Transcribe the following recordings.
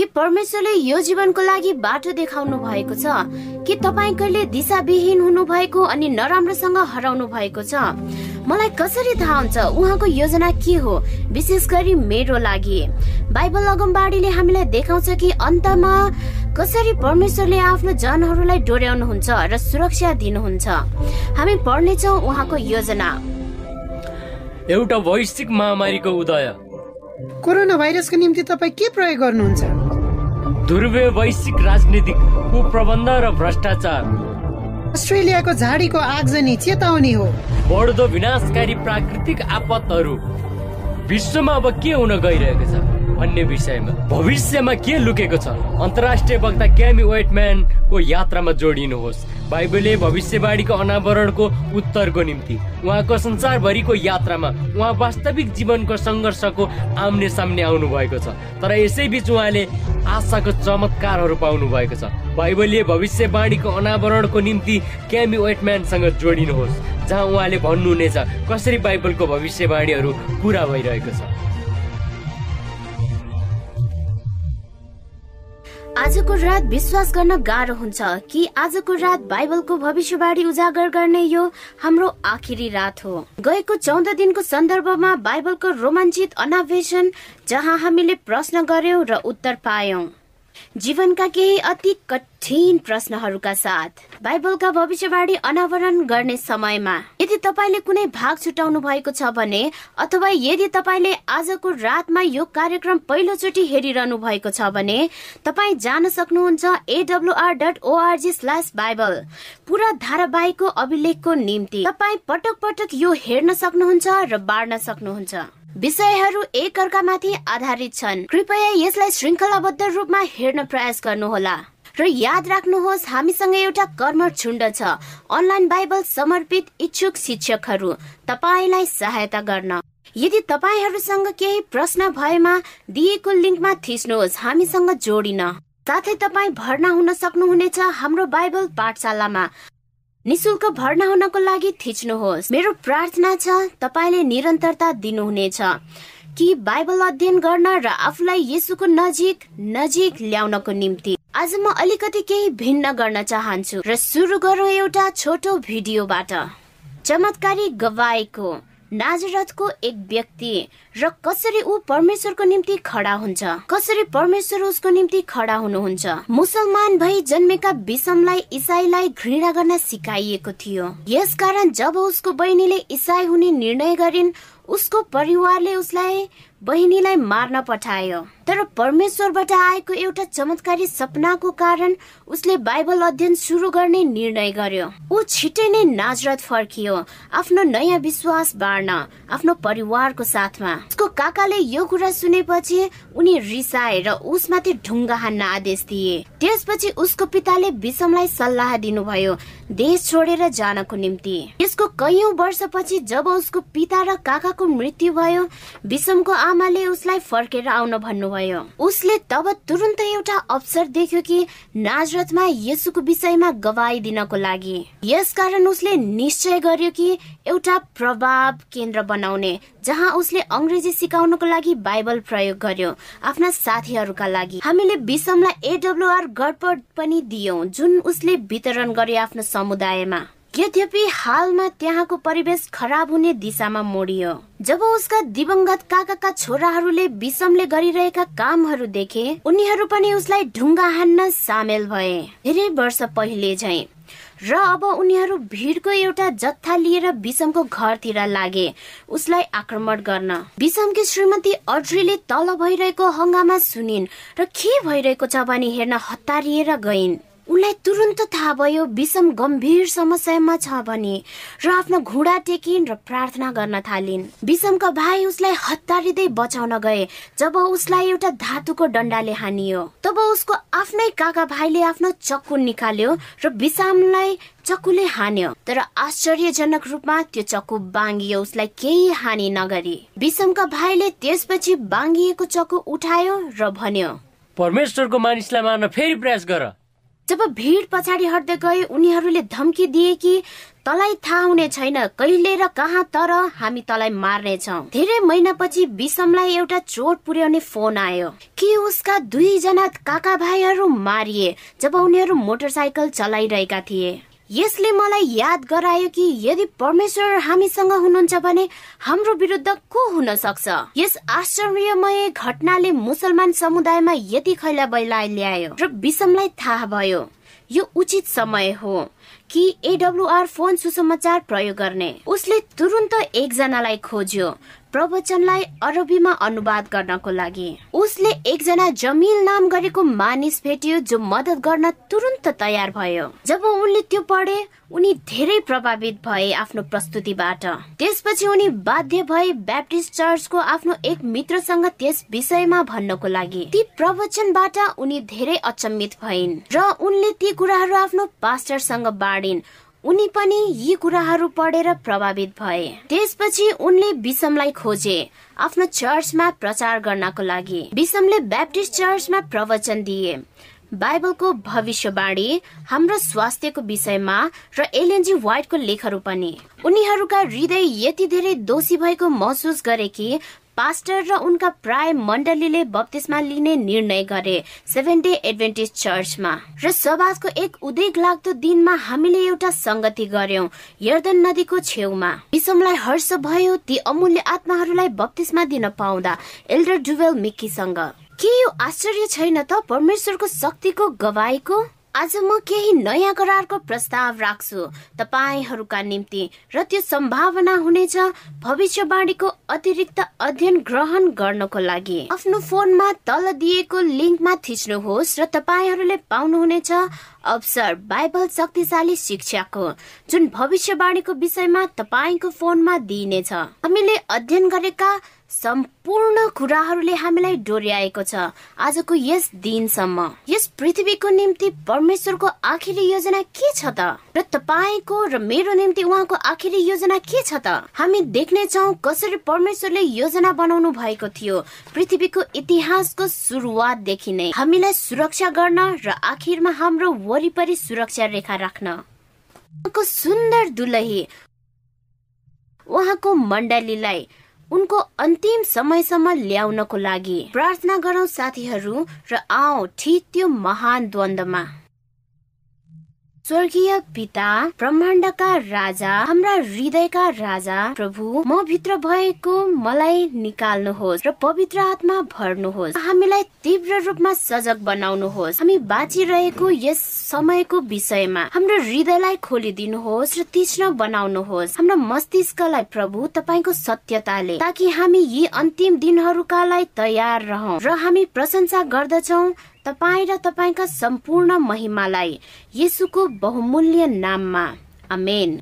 कि परमेश्वरले यो जीवनको लागि बाटो देखाउनु भएको छ? कि तपाईँ कहिले दिशाविहीन हुनु भएको अनि नराम्रोसँग हराउनु भएको छ? मलाई कसरी थाहा हुन्छ? उहाँको योजना के हो? विशेष गरी मेरो लागि। बाइबल अगमबाडीले हामीलाई देखाउँछ कि अन्तमा कसरी परमेश्वरले आफ्नो जनहरूलाई डोर्याउनुहुन्छ र सुरक्षा दिनुहुन्छ। हामी पढ्नेछौँ उहाँको योजना। एउटा वैश्विक महामारीको उदय। कोरोना भाइरसको निम्ति तपाईँ के प्रयोग गर्नुहुन्छ? वैश्विक राजनीतिक कुप्रबन्ध र भ्रष्टाचार। अस्ट्रेलियाको झाडीको आगजनी चेतावनी हो। बढ्दो विनाशकारी प्राकृतिक आपतहरू विश्वमा अब के हुन गइरहेको छ भन्ने विषयमा? भविष्यमा के लुकेको छ? अन्तर्राष्ट्रिय वक्ता क्यामी वेटम्यानको यात्रामा जोडिनुहोस्। बाइबलले भविष्यवाणीको अनावरणको उत्तरको निम्ति उहाँको संसारभरिको यात्रामा उहाँ वास्तविक जीवनको सङ्घर्षको आम्ने सामने आउनु भएको छ। तर यसै बिच उहाँले आशाको चमत्कारहरू पाउनु भएको छ। बाइबलले भविष्यवाणीको अनावरणको निम्ति क्यामी वेटम्यानसँग जोडिनुहोस् जहाँ उहाँले भन्नुहुनेछ कसरी बाइबलको भविष्यवाणीहरू पुरा भइरहेको छ। आजको रात विश्वास गर्न गाह्रो हुन्छ कि आजको रात बाइबलको भविष्यवाणी उजागर गर्ने यो हाम्रो आखिरी रात हो। गएको चौध दिनको सन्दर्भमा बाइबलको रोमाञ्चित अनावेशन जहाँ हामीले प्रश्न गर्यौं र उत्तर पायौं। जीवनका केही अति कठिन प्रश्नहरूका साथ बाइबलका भविष्यवाणी अनावरण गर्ने समयमा यदि तपाईँले कुनै भाग छुटाउनु भएको छ भने अथवा यदि तपाईँले आजको रातमा यो कार्यक्रम पहिलोचोटि हेरिरहनु भएको छ भने तपाईँ जान सक्नुहुन्छ AWR dot ORG slash Bible पुरा धारावाहिकको अभिलेखको निम्ति। तपाईँ पटक पटक यो हेर्न सक्नुहुन्छ र बाँड्न सक्नुहुन्छ। विषयहरू एक अर्कामाथि आधारित छन्। कृपया यसलाई श्रृङ्खलाबद्ध रूपमा हेर्न प्रयास गर्नुहोला। र याद राख्नुहोस् हामीसँग एउटा कर्मठ झुण्ड छ। अनलाइन बाइबल समर्पित इच्छुक शिक्षकहरू तपाईँलाई सहायता गर्न। यदि तपाईँहरूसँग केही प्रश्न भएमा दिएको लिङ्कमा थिच्नुहोस् हामीसँग जोडिन। साथै तपाईँ भर्ना हुन सक्नुहुनेछ हाम्रो बाइबल पाठशालामा। निशुल्क भर्ना हुनको लागि थिच्नुहोस्। मेरो प्रार्थना छ तपाईँले निरन्तरता दिनुहुनेछ। कि बाइबल अध्ययन गर्न र आफूलाई यसुको नजिक नजिक ल्याउनको निम्ति। आज म अलिकति केही भिन्न गर्न चाहन्छु र सुरु गरौँ एउटा छोटो भिडियोबाट। चमत्कारी गवाईको नाजरतको एक व्यक्ति र कसरी ऊ परमेश्वरको निम्ति खडा हुन्छ। कसरी परमेश्वर उसको निम्ति खडा हुनुहुन्छ। मुसलमान भई जन्मेका विषमलाई इसाईलाई घृणा गर्न सिकाइएको थियो। यसकारण जब उसको बहिनीले इसाई हुने निर्णय गरिन् उसको परिवारले उसलाई बहिनीलाई मार्न पठायो। तर परमेश्वरबाट आएको एउटा चमत्कारी सपनाको कारण उसले बाइबल अध्ययन सुरु गर्ने निर्णय गर्यो। ऊ छिटै नै नाजरत फर्कियो आफ्नो नयाँ विश्वास बाँड्न आफ्नो परिवारको साथमा। उसको काकाले यो कुरा सुनेपछि उनी रिसाए र उसमाथि ढुङ्गा हान्न आदेश दिए। त्यसपछि उसको पिताले विषमलाई सल्लाह दिनुभयो देश छोडेर जानको निम्ति। यसको कैयौं वर्षपछि जब उसको पिता र काकाको मृत्यु भयो विषमको आमाले उसलाई फर्केर आउन भन्नुभयो। उसले तब तुरन्त एउटा अवसर देख्यो कि नाजरतमा यसुको विषयमा गवाई दिनको लागि। यसकारण उसले निश्चय गर्यो कि एउटा प्रभाव केन्द्र बनाउने जहाँ उसले अङ्ग्रेजी सिकाउनको लागि बाइबल प्रयोग गर्यो आफ्ना साथीहरूका लागि। हामीले विषमलाई एडब्लुआर गडपड पनि दियौं जुन उसले वितरण गर्यो आफ्नो समुदायमा। यद्यपि हालमा त्यहाँको परिवेश खराब हुने दिशामा मोडियो। जब उसका दिवंगत काकाका छोराहरूले विषमले गरिरहेका कामहरू देखे उनीहरू पनि उसलाई ढुङ्गा हान्न सामेल भए। धेरै वर्ष पहिले झै। र अब उनीहरू भिडको एउटा जत्था लिएर विषमको घरतिर लागे उसलाई आक्रमण गर्न। विषमकी श्रीमती अड्रीले तल भइरहेको हङ्गामा सुनिन् र के भइरहेको छ भनी हेर्न हतारिएर गइन्। उनलाई तुरन्त थाहा भयो विषम गम्भीर समस्यामा छ भने र आफ्नो घुँडा टेकिन् र प्रार्थना गर्न थालिन्। विषमका भाइ उसलाई हतारिँदै बचाउन गए जब उसलाई एउटा धातुको डन्डाले हानियो। तब उसको आफ्नै काका भाइले आफ्नो चक्कु निकाल्यो र विषमलाई चक्कुले हान्यो। तर आश्चर्यजनक रूपमा त्यो चक्कु बाङ्गियो उसलाई केही हानि नगरी। विषमका भाइले त्यसपछि बाङ्गिएको चक्कु उठायो र भन्यो परमेश्वरको मानिसलाई मार्न फेरि प्रयास गर। जब भिड पछाडि हट्दै गए उनीहरूले धम्की दिए कि तलाई थाहा हुने छैन कहिले र कहाँ तर हामी तलाई मार्नेछौ। धेरै महिनापछि विषमलाई एउटा चोट पुर्याउने फोन आयो। कि उसका दुईजना काका भाइहरू मारिए जब उनीहरू मोटरसाइकल चलाइरहेका थिए? यसले मलाई याद गरायो कि यदि परमेश्वर हामीसँग हुनुहुन्छ भने हाम्रो विरुद्ध को हुन सक्छ? यस आश्चर्यमय घटनाले मुसलमान समुदायमा यति खैला बैला ल्यायो र विषमलाई थाहा भयो। यो उचित समय हो कि एडब्लुआर फोन सुसमाचार प्रयोग गर्ने। उसले तुरन्त एकजनालाई खोज्यो प्रवचनलाई अरबीमा अनुवाद गर्नको लागि। उसले एकजना जमिल नाम गरेको मानिस भेट्यो जो मदत गर्न तुरन्त तयार भयो। जब उनले त्यो पढे उनी धेरै प्रभावित भए आफ्नो प्रस्तुतिबाट। त्यसपछि उनी बाध्य भए ब्याप्टिस्ट चर्चको आफ्नो एक मित्रसँग त्यस विषयमा भन्नको लागि। ती प्रवचनबाट उनी धेरै अचम्मित भइन् र उनले ती कुराहरू आफ्नो पास्टरसँग बाँडिन्। उनी पनि यी कुराहरू पढेर प्रभावित भए। त्यसपछि उनले विषमलाई खोजे आफ्नो चर्चमा प्रचार गर्नको लागि। विषमले ब्याप्टिस्ट चर्चमा प्रवचन दिए। बाइबलको भविष्यवाणी हाम्रो स्वास्थ्यको विषयमा र एलएनजी व्हाइटको लेखहरू पनि। उनीहरूका हृदय यति धेरै दोषी भएको महसुस गरे कि पास्टर र उनका प्राय मण्डलीले बत्तिसमा लिने निर्णय गरे सेभेन डे एडभेन्टिज चर्चमा। र सभाको एक उद्वेग लाग्दो दिनमा हामीले एउटा संगति गर्यौं यर्दन नदीको छेउमा। विषमलाई हर्ष भयो ती अमूल्य आत्माहरूलाई बत्तिसमा दिन पाउँदा एल्डर डुवेल मिक्कीसँग। के यो आश्चर्य छैन त? परमेश्वरको शक्तिको गवाईको आज म केही नयाँ करारको प्रस्ताव राख्छु। तपाईँहरूका निम्ति र त्यो सम्भावना हुनेछ भविष्यवाणीको अतिरिक्त अध्ययन ग्रहण गर्नको लागि। आफ्नो फोनमा तल दिएको लिङ्कमा थिच्नुहोस् र तपाईँहरूले पाउनुहुनेछ अवसर बाइबल शक्तिशाली शिक्षाको जुन भविष्यवाणीको विषयमा तपाईँको फोनमा दिइनेछ। हामीले अध्ययन गरेका सम्पूर्ण कुराहरूले हामीलाई डोर्याएको छ। आजको यस दिनसम्म यस पृथ्वीको निम्ति परमेश्वरको आखिरी योजना के छ त? र तपाईँको र मेरो निम्ति उहाँको आखिरी योजना के छ त? हामी देख्नेछौ कसरी परमेश्वरले योजना बनाउनु भएको थियो। पृथ्वीको इतिहासको सुरुवातदेखि नै हामीलाई सुरक्षा गर्न र आखिरमा हाम्रो वरिपरि सुरक्षा रेखा राख्न। सुन्दर दुलही उहाँको मण्डलीलाई उनको अन्तिम समयसम्म ल्याउनको लागि प्रार्थना गरौँ साथीहरू र आओ ठिक त्यो महान द्वन्दमा स्वर्गीय पिता ब्रह्माण्डका राजा हाम्रा हृदयका राजा प्रभु म भित्र भएको मलाई निकाल्नुहोस् र पवित्र आत्मा भर्नुहोस्। हामीलाई तीव्र रूपमा सजग बनाउनुहोस्। हामी बाँचिरहेको यस समयको विषयमा हाम्रो हृदयलाई खोलिदिनुहोस् र तीक्ष्ण बनाउनुहोस्। हाम्रो मस्तिष्कलाई प्रभु तपाईँको सत्यताले ताकि हामी यी अन्तिम दिनहरूका लागि तयार रहौं र हामी प्रशंसा गर्दछौ तपाईँ र तपाईँका सम्पूर्ण महिमालाई यसुको बहुमूल्य नाममा। अमेन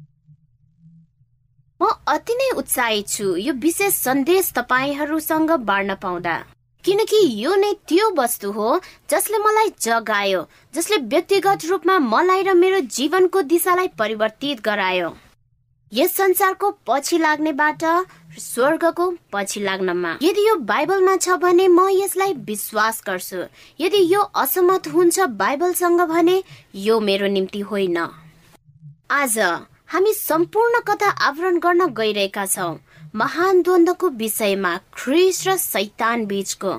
म अति नै उत्साहित छु यो विशेष सन्देश तपाईँहरूसँग बाँड्न पाउँदा। किनकि यो नै त्यो वस्तु हो जसले मलाई जगायो जसले व्यक्तिगत रूपमा मलाई र मेरो जीवनको दिशालाई परिवर्तित गरायो। यस संसारको पछि लाग्नेबाट स्वर्गको पछि लाग्नमा। यदि यो बाइबलमा छ भने म यसलाई विश्वास गर्छु। यदि यो असमत हुन्छ बाइबलसँग भने यो मेरो निम्ति होइन। आज हामी सम्पूर्ण कथा आवरण गर्न गइरहेका छौँ। महान द्वन्दको विषयमा ख्रिस र सैतान बीचको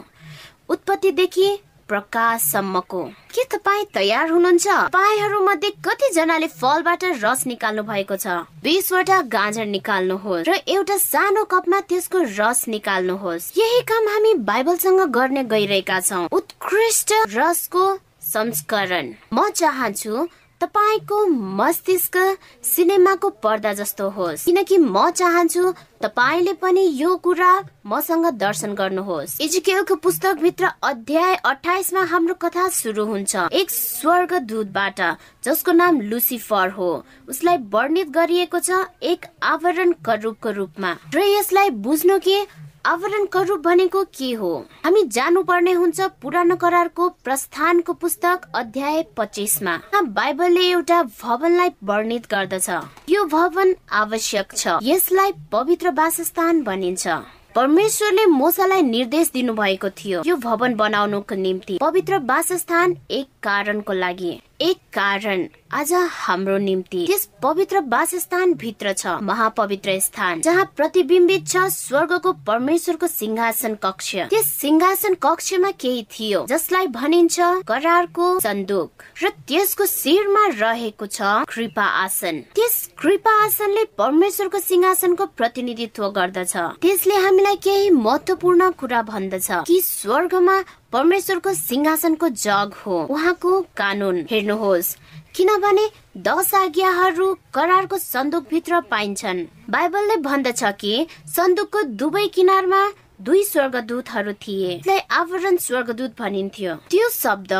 उत्पत्तिदेखि प्रकाशसम्मको। के तपाईँ तयार हुनुहुन्छ? तपाईँहरू मध्ये कतिजनाले फलबाट रस निकाल्नु भएको छ? बिसवटा गाजर निकाल्नुहोस् र एउटा सानो कपमा त्यसको रस निकाल्नुहोस्। यही काम हामी बाइबलसँग गर्ने गइरहेका छौँ। उत्कृष्ट रसको संस्करण। म चाहन्छु तपाईँको मस्तिष्क सिनेमाको पर्दा जस्तो होस्। किनकि म चाहन्छु तपाईँले पनि यो कुरा मसँग दर्शन गर्नुहोस्। इजिकेलको पुस्तक भित्र अध्याय अठाइसमा हाम्रो कथा सुरु हुन्छ। एक स्वर्ग दूतबाट जसको नाम लुसिफर हो। उसलाई वर्णित गरिएको छ एक आवरण करूपको रूपमा। र यसलाई बुझ्नु कि आवरण करूप भनेको के हो? हामी जानु पर्ने हुन्छ पुरानो करारको प्रस्थानको पुस्तक अध्याय पच्चिसमा। बाइबलले एउटा भवनलाई वर्णित गर्दछ। यो भवन आवश्यक छ। यसलाई पवित्र वासस्थान भनिन्छ। परमेश्वरले मोसालाई निर्देश दिनु भएको थियो। यो भवन बनाउनुको निम्ति पवित्र वासस्थान एक कारणको लागि। एक कारण। आज हाम्रो निम्ति त्यस पवित्र वासस्थान भित्र छ महापवित्र स्थान जहाँ प्रतिबिम्बित छ स्वर्गको परमेश्वरको सिंहासन कक्ष। त्यस सिंहासन कक्षमा केही थियो जसलाई भनिन्छ करारको सन्दुक र त्यसको शिरमा रहेको छ कृपा आसन। त्यस कृपा आसनले परमेश्वरको सिंहासनको प्रतिनिधित्व गर्दछ। त्यसले हामीलाई केही महत्वपूर्ण कुरा भन्दछ कि स्वर्गमा परमेश्वरको सिंहासनको जग हो। उहाँको कानून हेर्नुहोस्। किनभने दश आज्ञाहरू करारको सन्दुक भित्र पाइन्छन्। बाइबलले भन्दछ कि सन्दुकको दुवै किनारमा दुई स्वर्गदूतहरू थिए। आवरण स्वर्गदूत भनिन्थ्यो। त्यो शब्द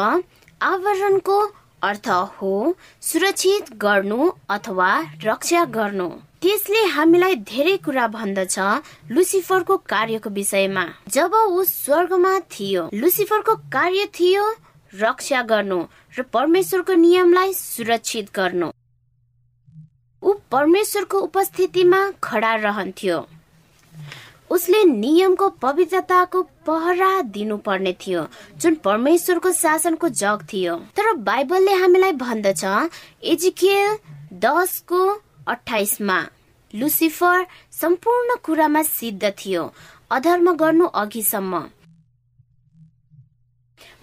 आवरणको अर्थ हो सुरक्षित गर्नु अथवा रक्षा गर्नु। त्यसले हामीलाई धेरै कुरा भन्दछ लुसिफरको कार्यको विषयमा। जब ऊ स्वर्गमा थियो लुसिफरको कार्य थियो रक्षा गर्नु। र परमेश्वरको नियमलाई सुरक्षित गर्नु। ऊ परमेश्वरको उपस्थितिमा खडा रहन्थ्यो। उसले नियमको पवित्रताको पहरा दिनुपर्ने थियो जुन परमेश्वरको शासनको जग थियो। तर बाइबलले हामीलाई भन्दछ एजिकियल दसको अठाइसमा लुसिफर सम्पूर्ण कुरामा सिद्ध थियो अधर्म गर्नु अघिसम्म।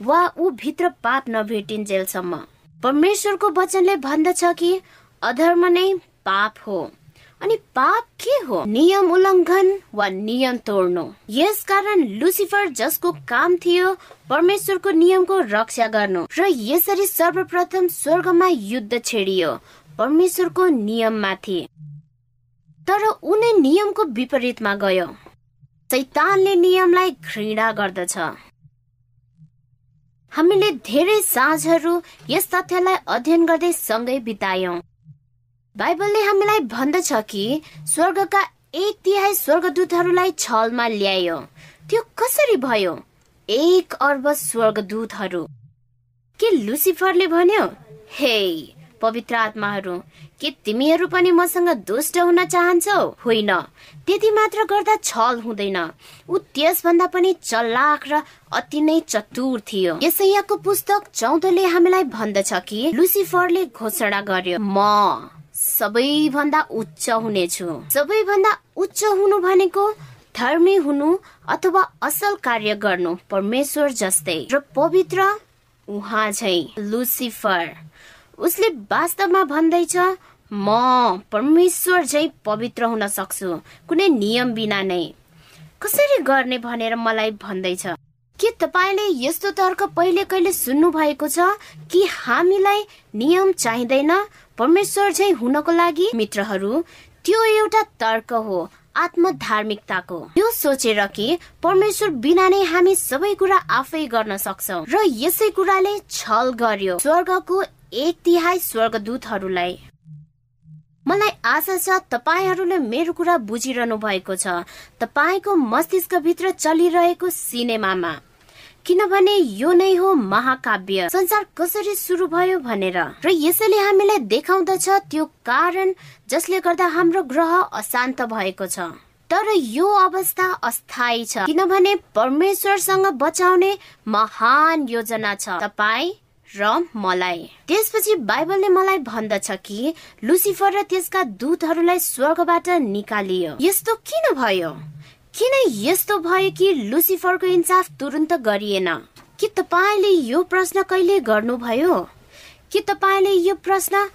वा ऊ भित्र पाप नभेटिन्जेलसम्म परमेश्वरको वचनले भन्दछ कि अधर्म नै पाप हो। अनि पाप के हो? नियम उल्लङ्घन वा नियम तोड्नु। यस कारण लुसिफर जसको काम थियो परमेश्वरको नियमको रक्षा गर्नु र यसरी सर्वप्रथम स्वर्गमा युद्ध छेडियो परमेश्वरको नियममाथि। तर उनी नियमको विपरीतमा गयो। सैतानले नियमलाई घृणा गर्दछ। हामीले धेरै साँझहरू यस तथ्यलाई अध्ययन गर्दै सँगै बितायौं। बाइबलले हामीलाई भन्दछ कि स्वर्गका एक तिहाई स्वर्गदूतहरूलाई छलमा ल्यायो। त्यो कसरी भयो? एक अर्ब स्वर्गदूतहरू। के लुसिफरले भन्यो? हे पवित्र आत्माहरू के तिमीहरू पनि मसँग दुष्ट हुन चाहन्छौ? होइन। त्यति मात्र गर्दा छल हुँदैन। ऊ त्यसभन्दा पनि चल्लाक र अति नै चतुर थियो। यसैयाको पुस्तक चौधले हामीलाई भन्दछ कि लुसिफरले घोषणा गर्यो म सबैभन्दा उच्च हुनेछु। सबैभन्दा उच्च हुनु भनेको धर्मी हुनु अथवा असल कार्य गर्नु परमेश्वर जस्तै। र पवित्र उहाँ झै लुसिफर। उसले वास्तवमा भन्दैछ म परमेश्वर झै पवित्र हुन सक्छु कुनै नियम बिना नै। कसरी गर्ने भनेर मलाई भन्दैछ के तपाईँले यस्तो तर्क पहिले कहिले सुन्नु भएको छ कि हामीलाई नियम चाहिँदैन परमेश्वर झै हुनको लागि? मित्रहरू त्यो एउटा तर्क हो आत्म धार्मिकताको यो सोचेर कि परमेश्वर बिना नै हामी सबै कुरा आफै गर्न सक्छौ र यसै कुराले छल गर्यो। स्वर्गको एक तिहाई स्वर्गदूतहरूलाई। मलाई आशा छ तपाईँहरूले मेरो कुरा बुझिरहनु भएको छ। तपाईँको मस्तिष्क भित्र चलिरहेको सिनेमामा। किनभने यो नै हो महाकाव्य। संसार कसरी सुरु भयो भनेर। र यसैले हामीलाई देखाउँदछ त्यो कारण जसले गर्दा हाम्रो ग्रह अशान्त भएको छ। तर यो अवस्था अस्थायी छ। किनभने परमेश्वरसँग बचाउने महान योजना छ। तपाईँ र मलाई। त्यसपछि बाइबलले मलाई भन्दछ कि लुसिफर र त्यसका दूतहरूलाई स्वर्गबाट निकालियो। यस्तो किन भयो? किन यस्तो भयो कि लुसिफरको इन्साफ तुरन्त गरिएन? के तपाईँले यो प्रश्न कहिले गर्नुभयो? के तपाईँले यो प्रश्न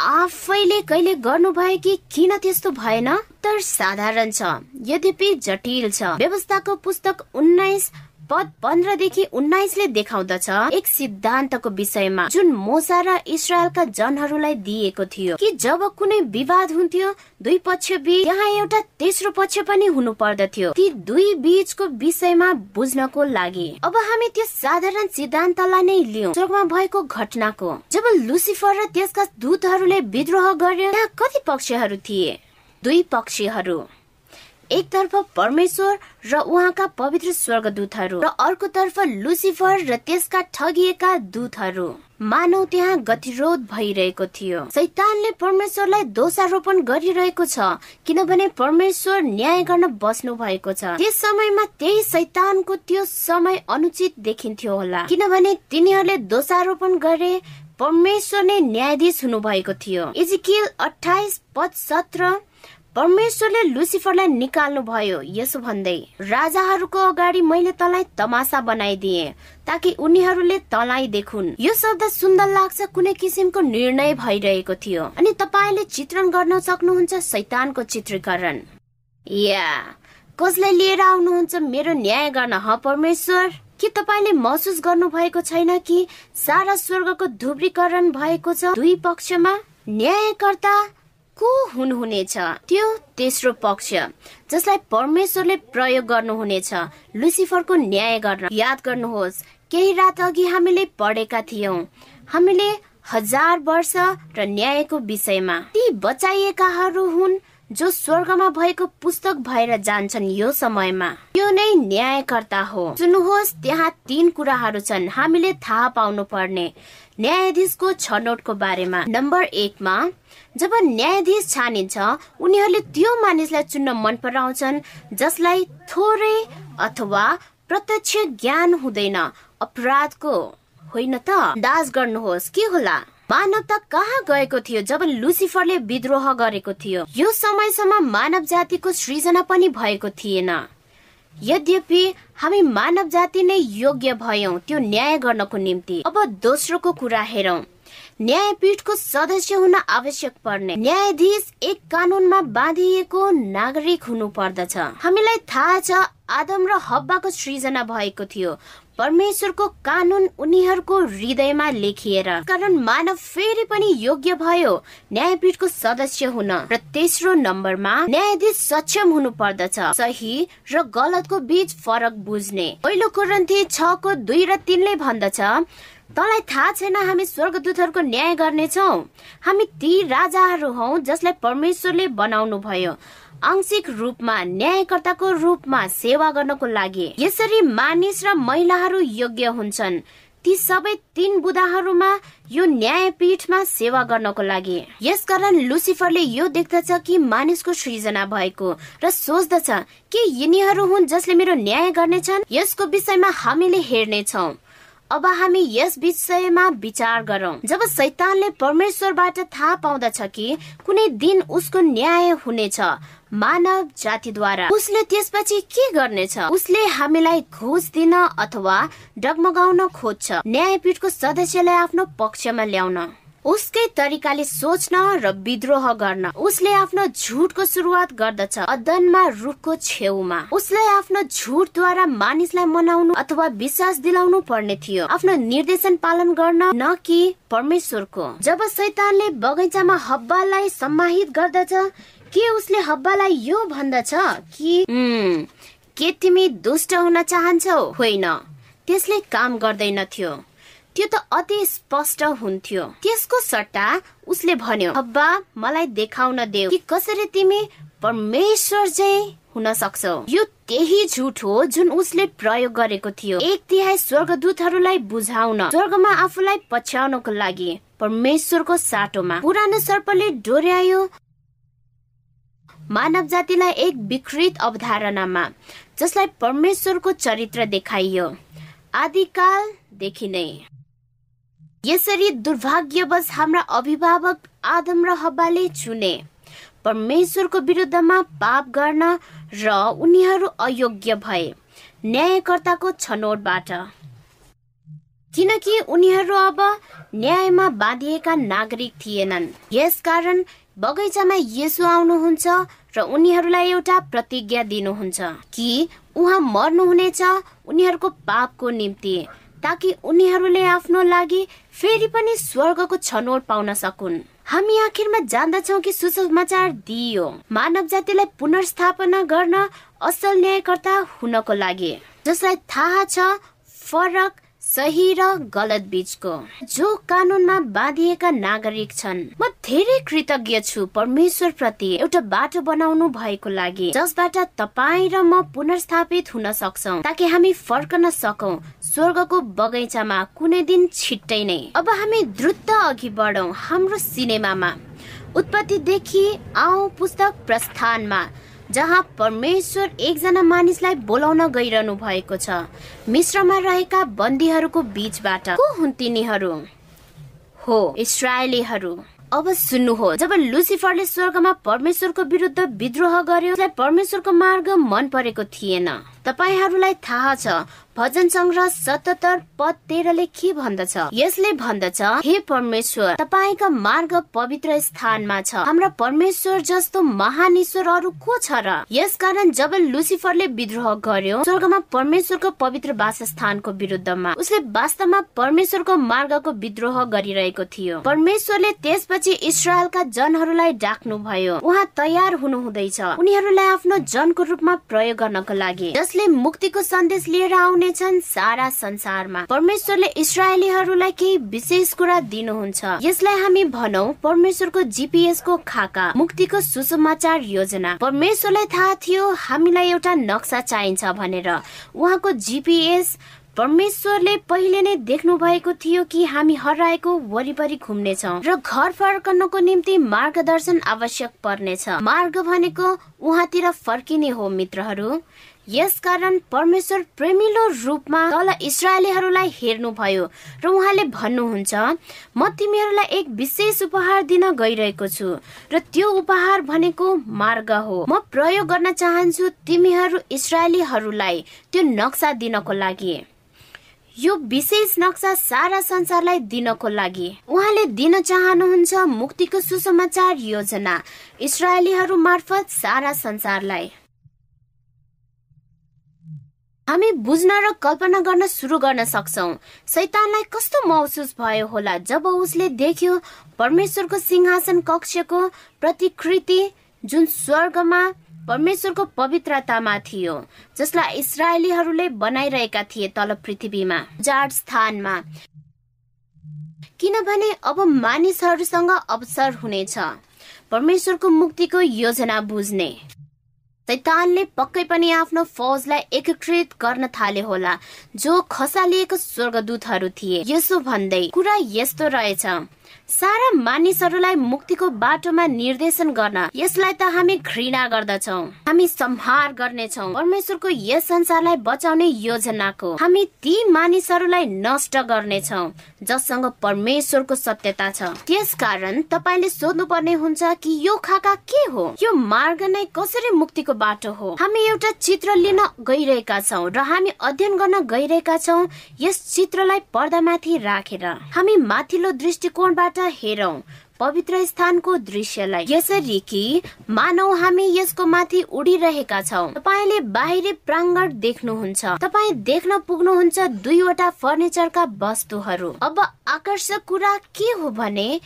आफैले कहिले गर्नुभयो कि किन त्यस्तो भएन? तर साधारण छ यद्यपि जटिल छ। व्यवस्थाको पुस्तक उन्नाइस पद पन्ध्रदेखि उन्नाइसले देखाउँदछ। एक सिद्धान्तको विषयमा जुन मोसा र इसरायलका जनहरूलाई दिएको थियो कि जब कुनै विवाद हुन्थ्यो दुई पक्ष बीच त्यहाँ एउटा तेस्रो पक्ष पनि हुनु पर्दथ्यो। ती दुई बीचको विषयमा बुझ्नको लागि। अब हामी त्यो साधारण सिद्धान्तलाई नै लियौँ। स्वर्गमा भएको घटनाको। जब लुसिफर र त्यसका दूतहरूले विद्रोह गर्यो त्यहाँ कति पक्षहरू थिए? दुई पक्षहरू। एकतर्फ परमेश्वर र उहाँका पवित्र स्वर्गदूतहरू र अर्कोतर्फ लुसिफर र त्यसका ठगिएका दूतहरू। मानव त्यहाँ गतिरोध भइरहेको थियो। सैतानले परमेश्वरलाई दोषारोपण गरिरहेको छ किनभने परमेश्वर न्याय गर्न बस्नु भएको छ। त्यस समयमा त्यही सैतानको त्यो समय अनुचित देखिन्थ्यो होला। किनभने तिनीहरूले दोषारोपण गरे परमेश्वर नै न्यायाधीश हुनु भएको थियो। इजिकिल अठाइस पद सत्र परमेश्वरले लुसिफरलाई निकाल्नु भयो यसो भन्दै राजाहरूको अगाडि मैले तँलाई तमासा बनाइदिए ताकि उनीहरूले तँलाई देखुन्। यो शब्द सुन्दर लाग्छ कुनै किसिमको निर्णय भइरहेको थियो। अनि तपाईँले चित्रण गर्न सक्नुहुन्छ सैतानको चित्रीकरण। या कसलाई लिएर आउनुहुन्छ मेरो न्याय गर्न ह परमेश्वर? के तपाईँले महसुस गर्नु भएको छैन कि सारा स्वर्गको धुब्रीकरण भएको छ? दुई पक्षमा न्यायकर्ता को हुनुहुनेछ? त्यो तेस्रो पक्ष जसलाई परमेश्वरले प्रयोग गर्नुहुनेछ। लुसिफरको न्याय गर्न याद गर्नुहोस् केही रात अघि हामीले पढेका थियौं। हामीले हजार वर्ष र न्यायको विषयमा ती बचाइएकाहरू हुन् जो स्वर्गमा भएको पुस्तक भएर जान्छन् यो समयमा। यो नै न्यायकर्ता हो। सुन्नुहोस् त्यहाँ तीन कुराहरू छन्। हामीले थाहा पाउनु पर्ने न्यायाधीशको छनौटको बारेमा। नम्बर एकमा जब न्यायाधीश छानिन्छ उनीहरूले त्यो मानिसलाई चुन्न मन पराउँछन् जसलाई थोरै अथवा प्रत्यक्ष ज्ञान हुँदैन। अपराधको होइन त? दास गर्नुहोस् के होला? मानवता कहाँ गएको थियो जब लुसिफरले विद्रोह गरेको थियो? यो समयसम्म मानव जातिको सृजना पनि भएको थिएन। यद्यपि हामी मानव जाति नै योग्य भयौं त्यो न्याय गर्नको निम्ति। अब दोस्रोको कुरा हेरौं। न्यायपीठको सदस्य हुन आवश्यक पर्ने। न्यायाधीश एक कानूनमा बाँधिएको नागरिक हुनु पर्दछ हामीलाई थाहा छ आदम र हब्बाको सृजना भएको थियो। परमेश्वरको कानून उनीहरूको हृदयमा लेखिएर कारण मानव फेरि पनि योग्य भयो न्यायपीठको सदस्य हुन। र तेस्रो नम्बरमा न्यायाधीश सक्षम हुनु पर्दछ सही र गलतको बीच फरक बुझ्ने। पहिलो कुरन्थी छको दुई र तिनले भन्दछ तँलाई थाहा छैन हामी स्वर्गदूतहरूको न्याय गर्नेछौ। हामी ती राजाहरू हौ जसलाई परमेश्वरले बनाउनु भयो आंशिक रूपमा न्यायकर्ताको रूपमा सेवा गर्नको लागि यसरी मानिस र महिलाहरू योग्य हुन्छन्। ती सबै तीन बुदाहरूमा यो न्यायपीठमा सेवा गर्नको लागि। यसकारण लुसिफरले यो देख्दछ कि मानिसको सृजना भएको र सोच्दछ के यिनीहरू हुन् जसले मेरो न्याय गर्नेछन् यसको विषयमा हामीले हेर्नेछौ अब हामी यस विषयमा विचार गरौं। जब सैतानले परमेश्वरबाट थाहा पाउँदछ कि कुनै दिन उसको न्याय हुनेछ मानव जातिद्वारा। उसले त्यसपछि के गर्नेछ? उसले हामीलाई खोज दिन अथवा डगमगाउन खोज्छ। न्यायपीठको सदस्यलाई आफ्नो पक्षमा ल्याउन। उसकै तरिकाले सोच्न र विद्रोह गर्न। उसले आफ्नो झुटको सुरुवात गर्दछ अदनमा रुखको छेउमा। उसले आफ्नो झुटद्वारा मानिसलाई मनाउनु अथवा विश्वास दिलाउनु पर्ने थियो। आफ्नो निर्देशन पालन गर्न न कि परमेश्वरको। जब सैतानले बगैँचामा हब्बालाई सम्माहित गर्दछ के उसले हब्बालाई यो भन्दछ कि के तिमी दुष्ट हुन चाहन्छौ? होइन। त्यसले काम गर्दैनथ्यो त्यो त अति स्पष्ट हुन्थ्यो। त्यसको सट्टा उसले भन्यो हब्बा मलाई देखाउन देऊ कि कसरी तिमी परमेश्वर चाहिँ हुन सक्छौ? यो त्यही झुट हो जुन उसले प्रयोग गरेको थियो। एक तिहाई स्वर्गदूतहरूलाई बुझाउन स्वर्गमा आफूलाई पछ्याउनको लागि परमेश्वरको साटोमा। पुरानो सर्पले डोर्यायो। मानव जातिलाई एक विकृत अवधारणामा जसलाई परमेश्वरको चरित्र देखाइयो। आदिकालदेखि नै। यसरी दुर्भाग्यवश हाम्रा अभिभावक आदम र हब्बाले चुने परमेश्वरको विरुद्धमा पाप गर्न र उनीहरू अयोग्य भए न्यायकर्ताको छनौटबाट। किनकि उनीहरू अब न्यायमा बाँधिएका नागरिक थिएनन्। यसकारण बगैँचामा यसो आउनुहुन्छ र उनीहरूलाई एउटा प्रतिज्ञा दिनुहुन्छ कि उहाँ मर्नुहुनेछ उनीहरूको पापको निम्ति ताकि उनीहरूले आफ्नो लागि फेरि पनि स्वर्गको छनौट पाउन सकुन्। हामी आखिरमा जान्दछौ कि सुसमाचार दिइयो। मानव जातिलाई पुनर्स्थापना गर्न असल न्यायकर्ता हुनको लागि जसलाई थाहा छ फरक सही र गलत बीचको जो कानूनमा बाँधिएका नागरिक छन्। म धेरै कृतज्ञ छु परमेश्वर प्रति एउटा बाटो बनाउनु भएको लागि जसबाट तपाईँ र म पुनर्स्थापित हुन सक्छौ ताकि हामी फर्कन सकौ। स्वर्गको बगैँचामा कुनै दिन छिट्टै नै। अब हामी द्रुत अघि बढौँ हाम्रो सिनेमामा। उत्पत्तिदेखि आऊ पुस्तक प्रस्थानमा। जहाँ परमेश्वर एकजना मानिसलाई बोलाउन गइरहनु भएको छ। मिश्रमा रहेका बन्दीहरूको बीचबाट। को हुन् तिनीहरू? हो इसरायलीहरू। अब सुन्नु जब लुसिफरले स्वर्गमा परमेश्वरको विरुद्ध विद्रोह गर्यो परमेश्वरको मार्ग मन परेको थिएन। तपाईँहरूलाई थाहा छ भजन संग्रह सतहत्तर पद तेह्रले के भन्दछ? यसले भन्दछ हे परमेश्वर तपाईँका मार्ग पवित्र स्थानमा छ। हाम्रा परमेश्वर जस्तो महान ईश्वर अरू को छ र? यसकारण जब लुसिफरले विद्रोह गर्यो स्वर्गमा परमेश्वरको पवित्र वासस्थानको विरुद्धमा उसले वास्तवमा परमेश्वरको मार्गको विद्रोह गरिरहेको थियो। परमेश्वरले त्यसपछि इसरायलका जनहरूलाई डाक्नु भयो उहाँ तयार हुनु हुँदैछ उनीहरूलाई आफ्नो जनको रूपमा प्रयोग गर्नको लागि। जसले मुक्तिको सन्देश लिएर आउनेछन् सारा संसारमा। परमेश्वरले इसरायलीहरूलाई केही विशेष कुरा दिनुहुन्छ। यसलाई हामी भनौ परमेश्वरको जिपिएस को खाका मुक्तिको सुसमाचार योजना। परमेश्वरलाई थाहा थियो हामीलाई एउटा नक्सा चाहिन्छ भनेर। उहाँको जिपिएस परमेश्वरले पहिले नै देख्नु भएको थियो कि हामी हराएको वरिपरि घुम्नेछौ र घर फर्कनको निम्ति मार्गदर्शन आवश्यक पर्नेछ। मार्ग भनेको उहाँतिर फर्किने हो मित्रहरू। यसकारण परमेश्वर प्रेमिलो रूपमा तल इसरायलीहरूलाई हेर्नुभयो र उहाँले भन्नुहुन्छ म तिमीहरूलाई एक विशेष उपहार दिन गइरहेको छु र त्यो उपहार भनेको मार्ग हो। म प्रयोग गर्न चाहन्छु तिमीहरू इसरायलीहरूलाई त्यो नक्सा दिनको लागि। यो विशेष नक्सा सारा संसारलाई दिनको लागि। उहाँले दिन चाहनुहुन्छ मुक्तिको सुसमाचार योजना। इसरायलीहरू मार्फत सारा संसारलाई। हामी बुझ्न र कल्पना गर्न सुरु गर्न सक्छौ। सैतानलाई कस्तो महसुस भयो होला जब उसले देख्यो परमेश्वरको सिंहासन कक्षको प्रतिकृति जुन स्वर्गमा परमेश्वरको पवित्रतामा थियो जसलाई इसरायलीहरूले बनाइरहेका थिए तल पृथ्वीमा जाड स्थानमा। किनभने अब मानिसहरूसँग अवसर हुनेछ परमेश्वरको मुक्तिको योजना बुझ्ने। शैतानले पक्कै पनि आफ्नो फौजलाई एकीकृत गर्न थाले होला जो खसालिएको स्वर्गदूतहरू थिए। यसो भन्दै कुरा यस्तो रहेछ। सारा मानिसहरूलाई मुक्तिको बाटोमा निर्देशन गर्न यसलाई त हामी घृणा गर्दछौ। हामी संहार गर्नेछौ। परमेश्वरको यस संसारलाई बचाउने योजनाको हामी ती मानिसहरूलाई नष्ट गर्नेछौ जससँग परमेश्वरको सत्यता छ। त्यस कारण तपाईँले सोध्नु पर्ने हुन्छ कि यो खाका के हो? यो मार्ग नै कसरी मुक्तिको बाटो हो? हामी एउटा चित्र लिन गइरहेका छौ र हामी अध्ययन गर्न गइरहेका छौ यस चित्रलाई पर्दामाथि राखेर। हामी माथिल्लो दृष्टिकोणबाट हेरौं। पवित्र स्थानको दृश्यलाई। यसरी कि मानौ हामी यसको माथि उडिरहेका छौ। तपाईँले बाहिरी प्राङ्गण देख्नुहुन्छ। तपाईँ देख्न पुग्नुहुन्छ दुईवटा फर्निचरका वस्तुहरू। अब आकर्षक कुरा के हो भने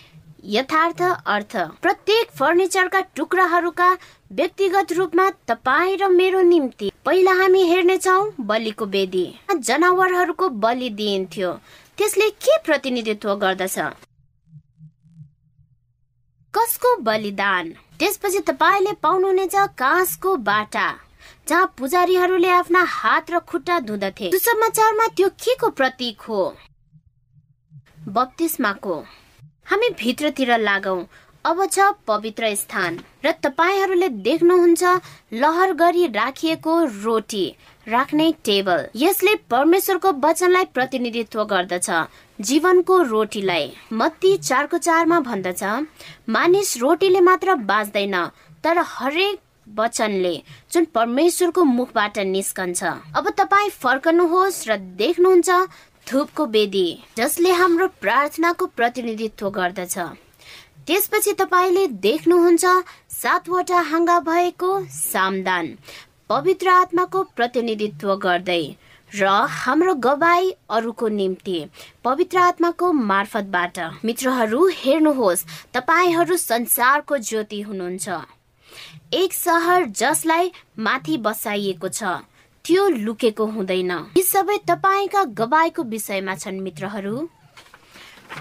यथार्थ अर्थ। प्रत्येक फर्निचरका टुक्राहरूका व्यक्तिगत रूपमा तपाईँ र मेरो निम्ति। पहिला हामी हेर्नेछौ बलिको वेदी। जनावरहरूको बलि दिइन्थ्यो। त्यसले के प्रतिनिधित्व गर्दछ? कसको बलिदान? त्यसपछि तपाईँले पाउनुहुनेछ काँसको बाटा जहाँ पुजारीहरूले आफ्ना हात र खुट्टा धुँदथे। सुसमाचारमा त्यो के को प्रतीक हो? बत्तिसमाको हामी भित्रतिर लागौ। अब छ पवित्र स्थान र तपाईँहरूले देख्नुहुन्छ लहर गरी राखिएको रोटी राख्ने टेबल। यसले परमेश्वरको वचनलाई प्रतिनिधित्व गर्दछ। जीवनको रोटीलाई मत्ती चारको चारमा भन्दछ। मानिस रोटीले मात्र बाँच्दैन तर हरेक वचनले जुन परमेश्वरको मुखबाट निस्कन्छ। अब तपाईँ फर्कनुहोस् र देख्नुहुन्छ धुपको वेदी जसले हाम्रो प्रार्थनाको प्रतिनिधित्व गर्दछ। त्यसपछि तपाईँले देख्नुहुन्छ सातवटा हाँगा भएको सामदान पवित्र आत्माको प्रतिनिधित्व गर्दै र हाम्रो गवाई अरूको निम्ति पवित्र आत्माको मार्फतबाट। मित्रहरू हेर्नुहोस् तपाईँहरू संसारको ज्योति हुनुहुन्छ। एक सहर जसलाई माथि बसाइएको छ त्यो लुकेको हुँदैन। यी सबै तपाईँका गवाईको विषयमा छन् मित्रहरू।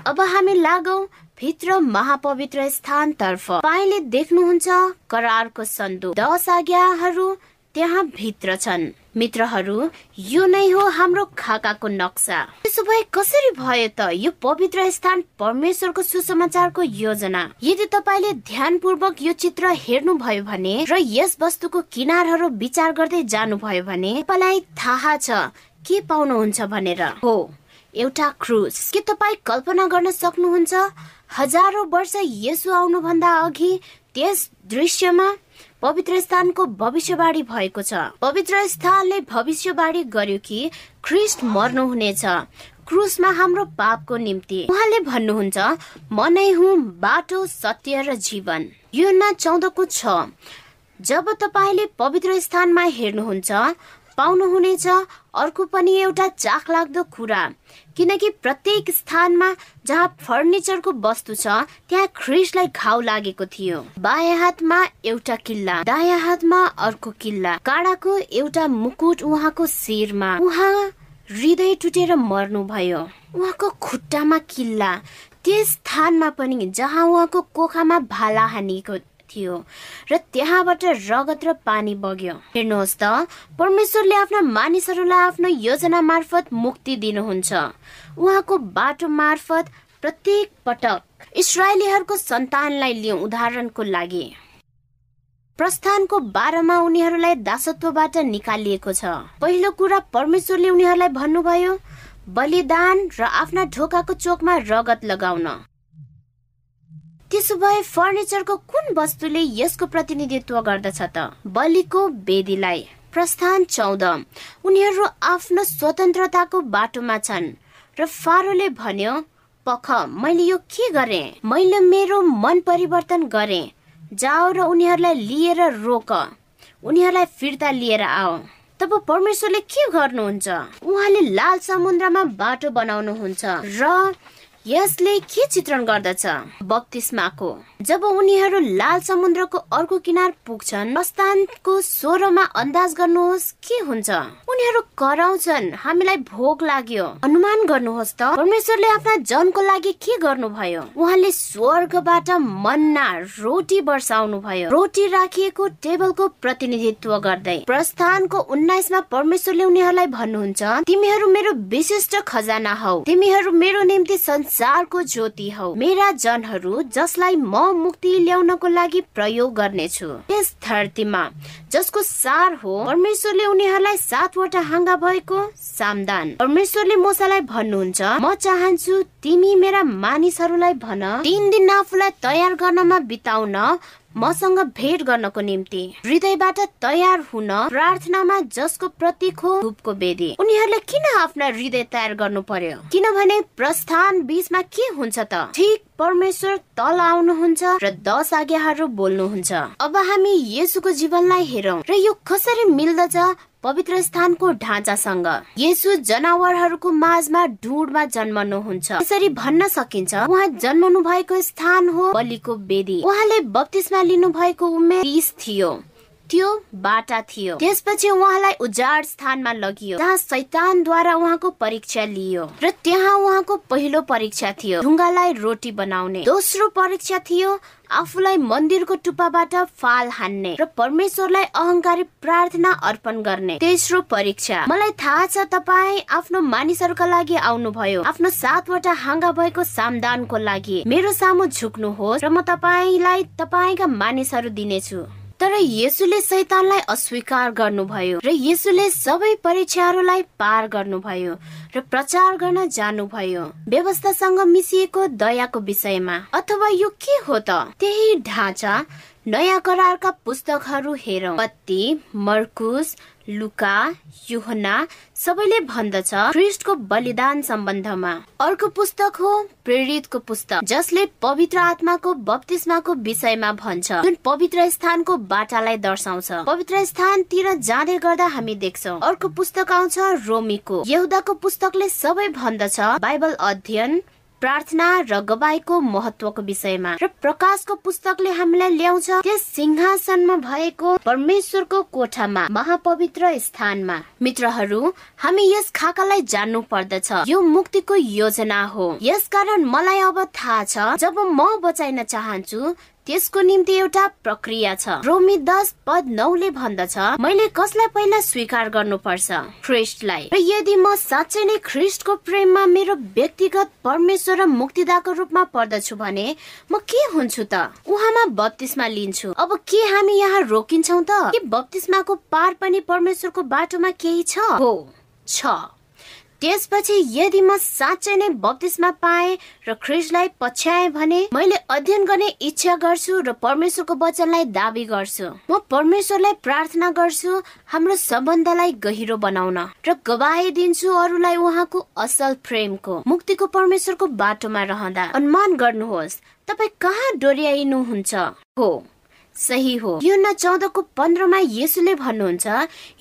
अब हामी लागौ भित्र महापवित्र स्थानतर्फ। तपाईँले देख्नुहुन्छ करारको सन्दुक। दश आज्ञाहरू त्यहाँ भित्र छन्। मित्रहरू यो नै हो हाम्रो खाकाको नक्सा। त्यसो भए कसरी भयो त यो पवित्र स्थान परमेश्वरको सुसमाचारको योजना? यदि तपाईँले ध्यानपूर्वक यो चित्र हेर्नु भयो भने र यस वस्तुको किनारहरू विचार गर्दै जानुभयो भने तपाईँलाई थाहा छ के पाउनुहुन्छ भनेर। हो एउटा क्रुज के तपाईँ कल्पना गर्न सक्नुहुन्छ? हजारौं वर्ष यसो आउनुभन्दा अघि त्यस दृश्यमा पवित्र स्थानको भविष्यवाणी भएको छ। पवित्र स्थानले भविष्यवाणी गर्यो कि ख्रिस्ट मर्नुहुनेछ। क्रुसमा हाम्रो पापको निम्ति। उहाँले भन्नुहुन्छ म नै हुँ बाटो सत्य र जीवन। यो न चौधको छ। जब तपाईँले पवित्र स्थानमा हेर्नुहुन्छ पाउनुहुनेछ। अर्को पनि एउटा चाख लाग्दो कुरा। किनकि प्रत्येक स्थानमा जहाँ फर्निचरको वस्तु छ त्यहाँ ख्रिसलाई घाउ लागेको थियो। बायाँ हातमा एउटा किल्ला दायाँ हातमा अर्को किल्ला। काँडाको एउटा मुकुट उहाँको शिरमा। उहाँ हृदय टुटेर मर्नुभयो। उहाँको खुट्टामा किल्ला। त्यस स्थानमा पनि जहाँ उहाँको कोखामा भाला हानिएको थियो र त्यहाँबाट रगत र पानी बग्यो। हेर्नुहोस् त परमेश्वरले आफ्ना मानिसहरूलाई आफ्नो योजना मार्फत मुक्ति दिनुहुन्छ। उहाँको बाटो मार्फत प्रत्येक पटक इसरायलीहरूको सन्तानलाई लिउँ उदाहरणको लागि। प्रस्थानको बाह्रमा उनीहरूलाई दासत्वबाट निकालिएको छ। पहिलो कुरा परमेश्वरले उनीहरूलाई भन्नुभयो बलिदान र आफ्ना ढोकाको चोकमा रगत लगाउन। त्यसो भए फर्निचरको कुन वस्तुले यसको प्रतिनिधित्व गर्दछ त? बलिको वेदीलाई प्रस्थान चौध। उनीहरू आफ्नो स्वतन्त्रताको बाटोमा छन् र फारोले भन्यो पख मैले यो के गरे? मैले मेरो मन परिवर्तन गरे। जाओ र उनीहरूलाई लिएर रोक। उनीहरूलाई फिर्ता लिएर आओ तब परमेश्वरले के गर्नुहुन्छ? उहाँले लाल समुद्रमा बाटो बनाउनुहुन्छ र यसले के चित्रण गर्दछ? बत्तिसमाको जब उनीहरू लाल समुद्रको अर्को किनार पुग्छन् प्रस्थानको स्वरमा अन्दाज गर्नुहोस् के हुन्छ? उनीहरू कराउँछन् हामीलाई भोग लाग्यो। अनुमान गर्नुहोस् त परमेश्वरले आफ्ना जनको लागि के गर्नुभयो? उहाँले स्वर्गबाट मन्ना रोटी वर्षाउनु भयो रोटी राखिएको टेबलको प्रतिनिधित्व गर्दै। प्रस्थानको उन्नाइसमा परमेश्वरले उनीहरूलाई भन्नुहुन्छ तिमीहरू मेरो विशिष्ट खजाना हौ। तिमीहरू मेरो निम्ति संसारको ज्योति हौ। मेरा जनहरू जसलाई म मुक्ति ल्याउनको लागि प्रयोग गर्नेछु। यस धरतीमा जसको सार हो परमेश्वरले उनीहरूलाई सातवटा हाँगा भएको सामदान। परमेश्वरले मोसालाई भन्नुहुन्छ म चाहन्छु तिमी मेरा मानिसहरूलाई भन। तिन दिन आफूलाई तयार गर्नमा बिताउन मसँग भेट गर्नको निम्ति। हृदयबाट तयार हुन प्रार्थनामा जसको प्रतीक हो धुपको वेदी उनीहरूले किन आफ्ना हृदय तयार गर्नु पर्यो? किनभने प्रस्थान बीचमा के हुन्छ त? ठिक परमेश्वर तल आउनुहुन्छ र दस आज्ञाहरू बोल्नुहुन्छ। अब हामी यसुको जीवनलाई हेरौँ। र यो कसरी मिल्दछ पवित्र स्थानको ढाँचासँग यसु जनावरहरूको माझमा ढुडमा जन्मनुहुन्छ। यसरी भन्न सकिन्छ उहाँ जन्मनु भएको स्थान हो बलिको वेदी। उहाँले बत्तिसमा लिनु भएको उमेर तिस थियो। त्यो बाटा थियो। त्यसपछि उहाँलाई उजाड स्थानमा लगियो। जहाँ शैतानद्वारा उहाँको परीक्षा लियो। र त्यहाँ उहाँको पहिलो परीक्षा थियो ढुङ्गालाई रोटी बनाउने। दोस्रो परीक्षा थियो आफूलाई मन्दिरको टुप्पाबाट फाल हान्ने र परमेश्वरलाई अहङ्कारी प्रार्थना अर्पण गर्ने। तेस्रो परीक्षा। मलाई थाहा छ तपाईँ आफ्नो मानिसहरूका लागि आउनुभयो। आफ्नो सातवटा हाँगा भएको सामदानको लागि। मेरो सामु झुक्नुहोस् र म तपाईँलाई तपाईँका मानिसहरू दिनेछु। तर यसुले शैतानलाई अस्वीकार गर्नुभयो र यसुले सबै परीक्षाहरूलाई पार गर्नुभयो र प्रचार गर्न जानुभयो। व्यवस्थासँग मिसिएको दयाको विषयमा। अथवा यो के हो त? त्यही ढाँचा नयाँ करारका पुस्तकहरू हेरौँ। पत्ती मर्कुस लुका युहना सबैले भन्दछ ख्रिस्टको बलिदान सम्बन्धमा। अर्को पुस्तक हो प्रेरितको पुस्तक जसले पवित्र आत्माको बप्तिस्माको विषयमा भन्छ। जुन पवित्र स्थानको बाटालाई दर्शाउँछ। पवित्र स्थानतिर जाँदै गर्दा हामी देख्छौ। अर्को पुस्तक आउँछ रोमीको। यहुदाको पुस्तकले सबै भन्दछ। बाइबल अध्ययन प्रार्थना र गवाईको महत्वको विषयमा र प्रकाशको पुस्तकले हामीलाई ल्याउँछ त्यस सिंहासनमा भएको परमेश्वरको कोठामा महापवित्र स्थानमा। मित्रहरू हामी यस खाकालाई जान्नु पर्दछ। यो मुक्तिको योजना हो। यसकारण मलाई अब थाहा छ जब म बचाइन चाहन्छु त्यसको निम्ति एउटा प्रक्रिया छ। रोमी दस पद नौले भन्दछ। मैले कसलाई पहिला स्वीकार गर्नुपर्छ? ख्रिस्टलाई र यदि म साँच्चै नै ख्रिस्टको प्रेममा मेरो व्यक्तिगत परमेश्वर र मुक्तिदाको रूपमा पर्दछु भने म के हुन्छु त? उहाँमा बत्तिसमा लिन्छु। अब के हामी यहाँ रोकिन्छौ त? के बत्तिसमाको पार पनि परमेश्वरको बाटोमा केही छ? हो छ। त्यसपछि यदि म साँच्चै नै बत्तिसमा पाए र ख्रिस्टलाई पछ्याए भने मैले अध्ययन गर्ने इच्छा गर्छु र परमेश्वरको वचनलाई दावी गर्छु। म परमेश्वरलाई प्रार्थना गर्छु हाम्रो सम्बन्धलाई गहिरो बनाउन र गवाही दिन्छु अरूलाई उहाँको असल प्रेमको। मुक्तिको परमेश्वरको बाटोमा रहँदा। अनुमान गर्नुहोस् तपाईँ कहाँ डोर्याइनुहुन्छ? हो। सही हो। यो न चौधको पन्ध्रमा यसुले भन्नुहुन्छ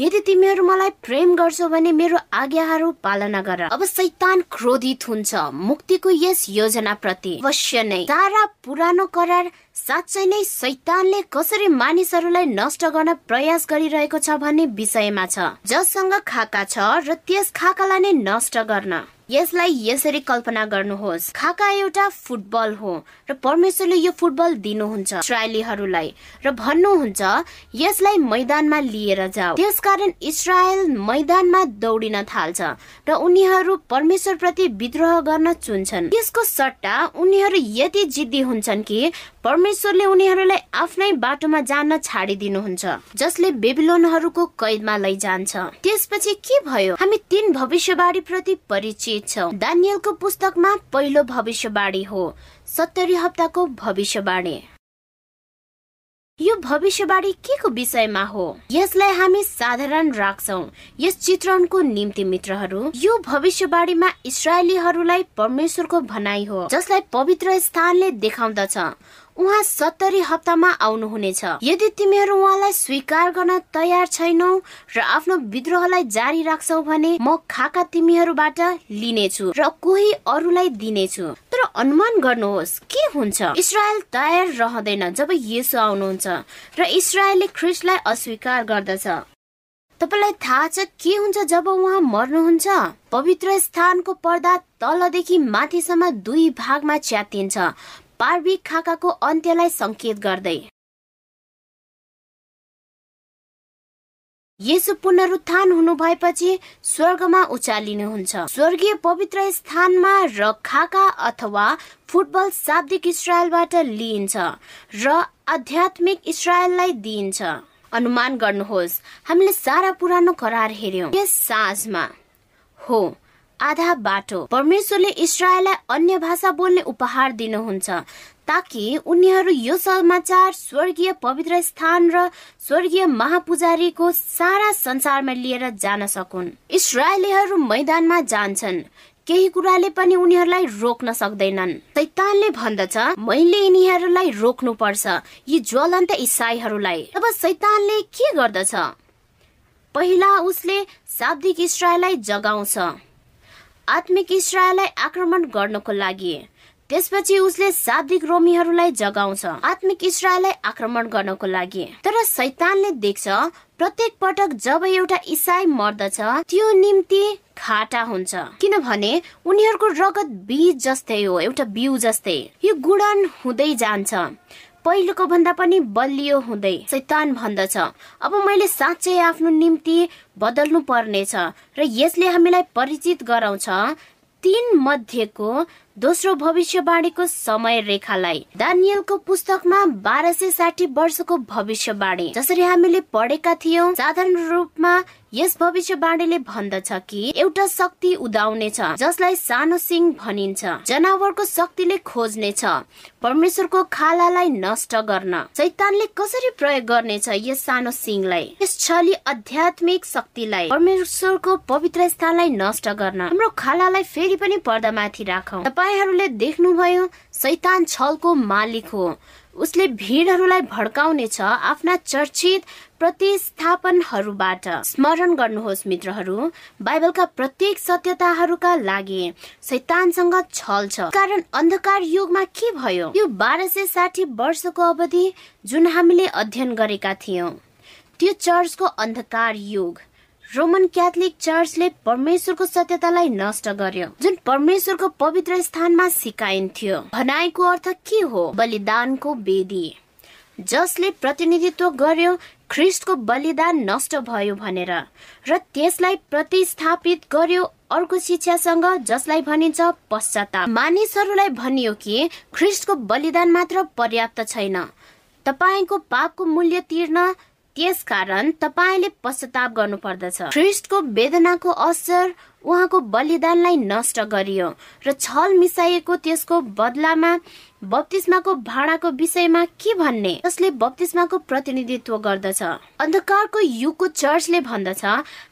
यदि तिमीहरू मलाई प्रेम गर्छौ भने मेरो आज्ञाहरू पालना गर। अब सैतान क्रोधित हुन्छ। मुक्तिको यस योजना प्रति अवश्य नै। सारा पुरानो करार साँच्चै नै सैतानले कसरी मानिसहरूलाई नष्ट गर्न प्रयास गरिरहेको छ भन्ने विषयमा छ। जससँग खाका छ र त्यस खाकालाई नै नष्ट गर्न। यसलाई यसरी कल्पना गर्नुहोस्। खाका एउटा फुटबल हो र परमेश्वरले यो फुटबल दिनुहुन्छ इसरायलीहरूलाई र भन्नुहुन्छ यसलाई मैदानमा लिएर जाऊ। त्यसकारण इसरायल मैदानमा दौडिन थाल्छ र उनीहरू परमेश्वर प्रति विद्रोह गर्न चुन्छन्। यसको सट्टा उनीहरू यति जिद्दी हुन्छन् कि परमेश्वरले उनीहरूलाई आफ्नै बाटोमा जान छाडिदिनुहुन्छ जसले बेबिलोनहरूको कैदमा लैजान्छ। त्यसपछि के भयो? हामी तीन भविष्यवाणी प्रति परिचित छौँ। दानियलको पुस्तकमा पहिलो भविष्यवाणी हो। सत्तरी हप्ताको भविष्यवाणी। यो भविष्यवाणी के को विषयमा हो? यसलाई हामी साधारण राख्छौ। यस चित्रणको निम्ति मित्रहरू यो भविष्यवाणीमा इसरायलीहरूलाई परमेश्वरको भनाइ हो जसलाई पवित्र स्थानले देखाउँदछ। उहाँ सत्तरी हप्तामा आउनुहुनेछ। यदि तिमीहरू उहाँलाई स्वीकार गर्न तयार छैनौ र आफ्नो विद्रोहलाई जारी राख्छौ भने म खाका तिमीहरूबाट लिनेछु र कोही अरूलाई दिनेछु। तर अनुमान गर्नुहोस् के हुन्छ? इसरायल तयार रहँदैन जब यसो आउनुहुन्छ र इसरायलले ख्रिस्टलाई अस्वीकार गर्दछ। तपाईँलाई थाहा छ के हुन्छ जब उहाँ मर्नुहुन्छ? पवित्र स्थानको पर्दा तलदेखि माथिसम्म दुई भागमा च्यातिन्छ। पार्विक खाकाको अन्त्यलाई संकेत गर्दै। यसो पुनरुत्थान हुनु भएपछि स्वर्गमा उचालिनुहुन्छ। स्वर्गीय पवित्र स्थानमा र खाका अथवा फुटबल शाब्दिक इसरायलबाट लिइन्छ र आध्यात्मिक इसरायललाई दिइन्छ। अनुमान गर्नुहोस् हामीले सारा पुरानो करार हेर्यौं यस साँझमा हो। आधा बाटो। परमेश्वरले इसरायललाई अन्य भाषा बोल्ने उपहार दिनुहुन्छ ताकि उनीहरू यो समाचार स्वर्गीय पवित्र स्थान र स्वर्गीय महापुजारीको सारा संसारमा लिएर जान सकुन्। इसरायलीहरू मैदानमा जान्छन्। केही कुराले पनि उनीहरूलाई रोक्न सक्दैनन्। सैतानले भन्दछ मैले यिनीहरूलाई रोक्नु पर्छ यी ज्वलन्त इसाईहरूलाई। अब सैतानले के गर्दछ? पहिला उसले शाब्दिक इसरायललाई जगाउँछ। आत्मिक इसरायललाई आक्रमण गर्नको लागि। त्यसपछि उसले शाब्दिक रोमीहरूलाई जगाउँछ। आत्मिक इसरायललाई आक्रमण गर्नको लागि। तर सैतानले देख्छ प्रत्येक पटक जब एउटा इसाई मर्दछ त्यो निम्ति खाटा हुन्छ। किनभने उनीहरूको रगत बीज जस्तै हो एउटा बिउ जस्तै। यो गुणन हुँदै जान्छ। पहिलोको भन्दा पनि बलियो हुँदै सैतान भन्दछ। अब मैले साँच्चै आफ्नो निम्ति बदल्नु पर्नेछ र यसले हामीलाई परिचित गराउँछ। तीन मध्येको दोस्रो भविष्यवाणीको समय रेखालाई दानियलको पुस्तकमा बाह्र सय साठी वर्षको भविष्यवाणी। जसरी हामीले पढेका थियौँ साधारण रूपमा यस भविष्यवाणीले भन्दछ कि एउटा शक्ति उदाउनेछ जसलाई सानो सिंह भनिन्छ। जनावरको शक्तिले खोज्नेछ परमेश्वरको खालालाई नष्ट गर्न। सैतानले कसरी प्रयोग गर्नेछ यस सानो सिंहलाई? यस छली आध्यात्मिक शक्तिलाई परमेश्वरको पवित्र स्थानलाई नष्ट गर्न। हाम्रो खालालाई फेरि पनि पर्दामाथि राखौ। तपाईँहरूले देख्नुभयो सैतान छलको मालिक हो। उसले भिडहरूलाई भड्काउनेछ आफ्ना चर्चित प्रतिस्थापनहरूबाट। स्मरण गर्नुहोस् मित्रहरू बाइबलका प्रत्येक सत्यताहरूका लागि शैतानसँग छल छ। कारण अन्धकार युगमा के भयो? यो बाह्र सय साठी वर्षको अवधि जुन हामीले अध्ययन गरेका थियौँ त्यो चर्चको अन्धकार युग। रोमन क्याथोलिक चर्चले परमेश्वरको सत्यतालाई नष्ट गर्यो जुन परमेश्वरको पवित्र स्थानमा सिकाइन्थ्यो। भनाइको अर्थ के हो? बलिदानको वेदी। जसले प्रतिनिधित्व गर्यो ख्रिस्टको बलिदान नष्ट भयो भनेर र त्यसलाई प्रतिस्थापित गर्यो अर्को शिक्षासँग जसलाई भनिन्छ पश्चाताप। मानिसहरूलाई भनियो कि ख्रिस्टको बलिदान मात्र पर्याप्त छैन। तपाईँको पापको मूल्य तिर्न त्यसकारण तपाईँले पश्चाताप गर्नु पर्दछ ख्रिस्टको वेदनाको असर उहाँको बलिदानलाई नष्ट गरियो र छल मिसाइएको त्यसको बदलामा बत्तिस्माको भाँडाको विषयमा के भन्ने जसले बत्तिस्माको प्रतिनिधित्व गर्दछ। अन्धकारको युगको चर्चले भन्दछ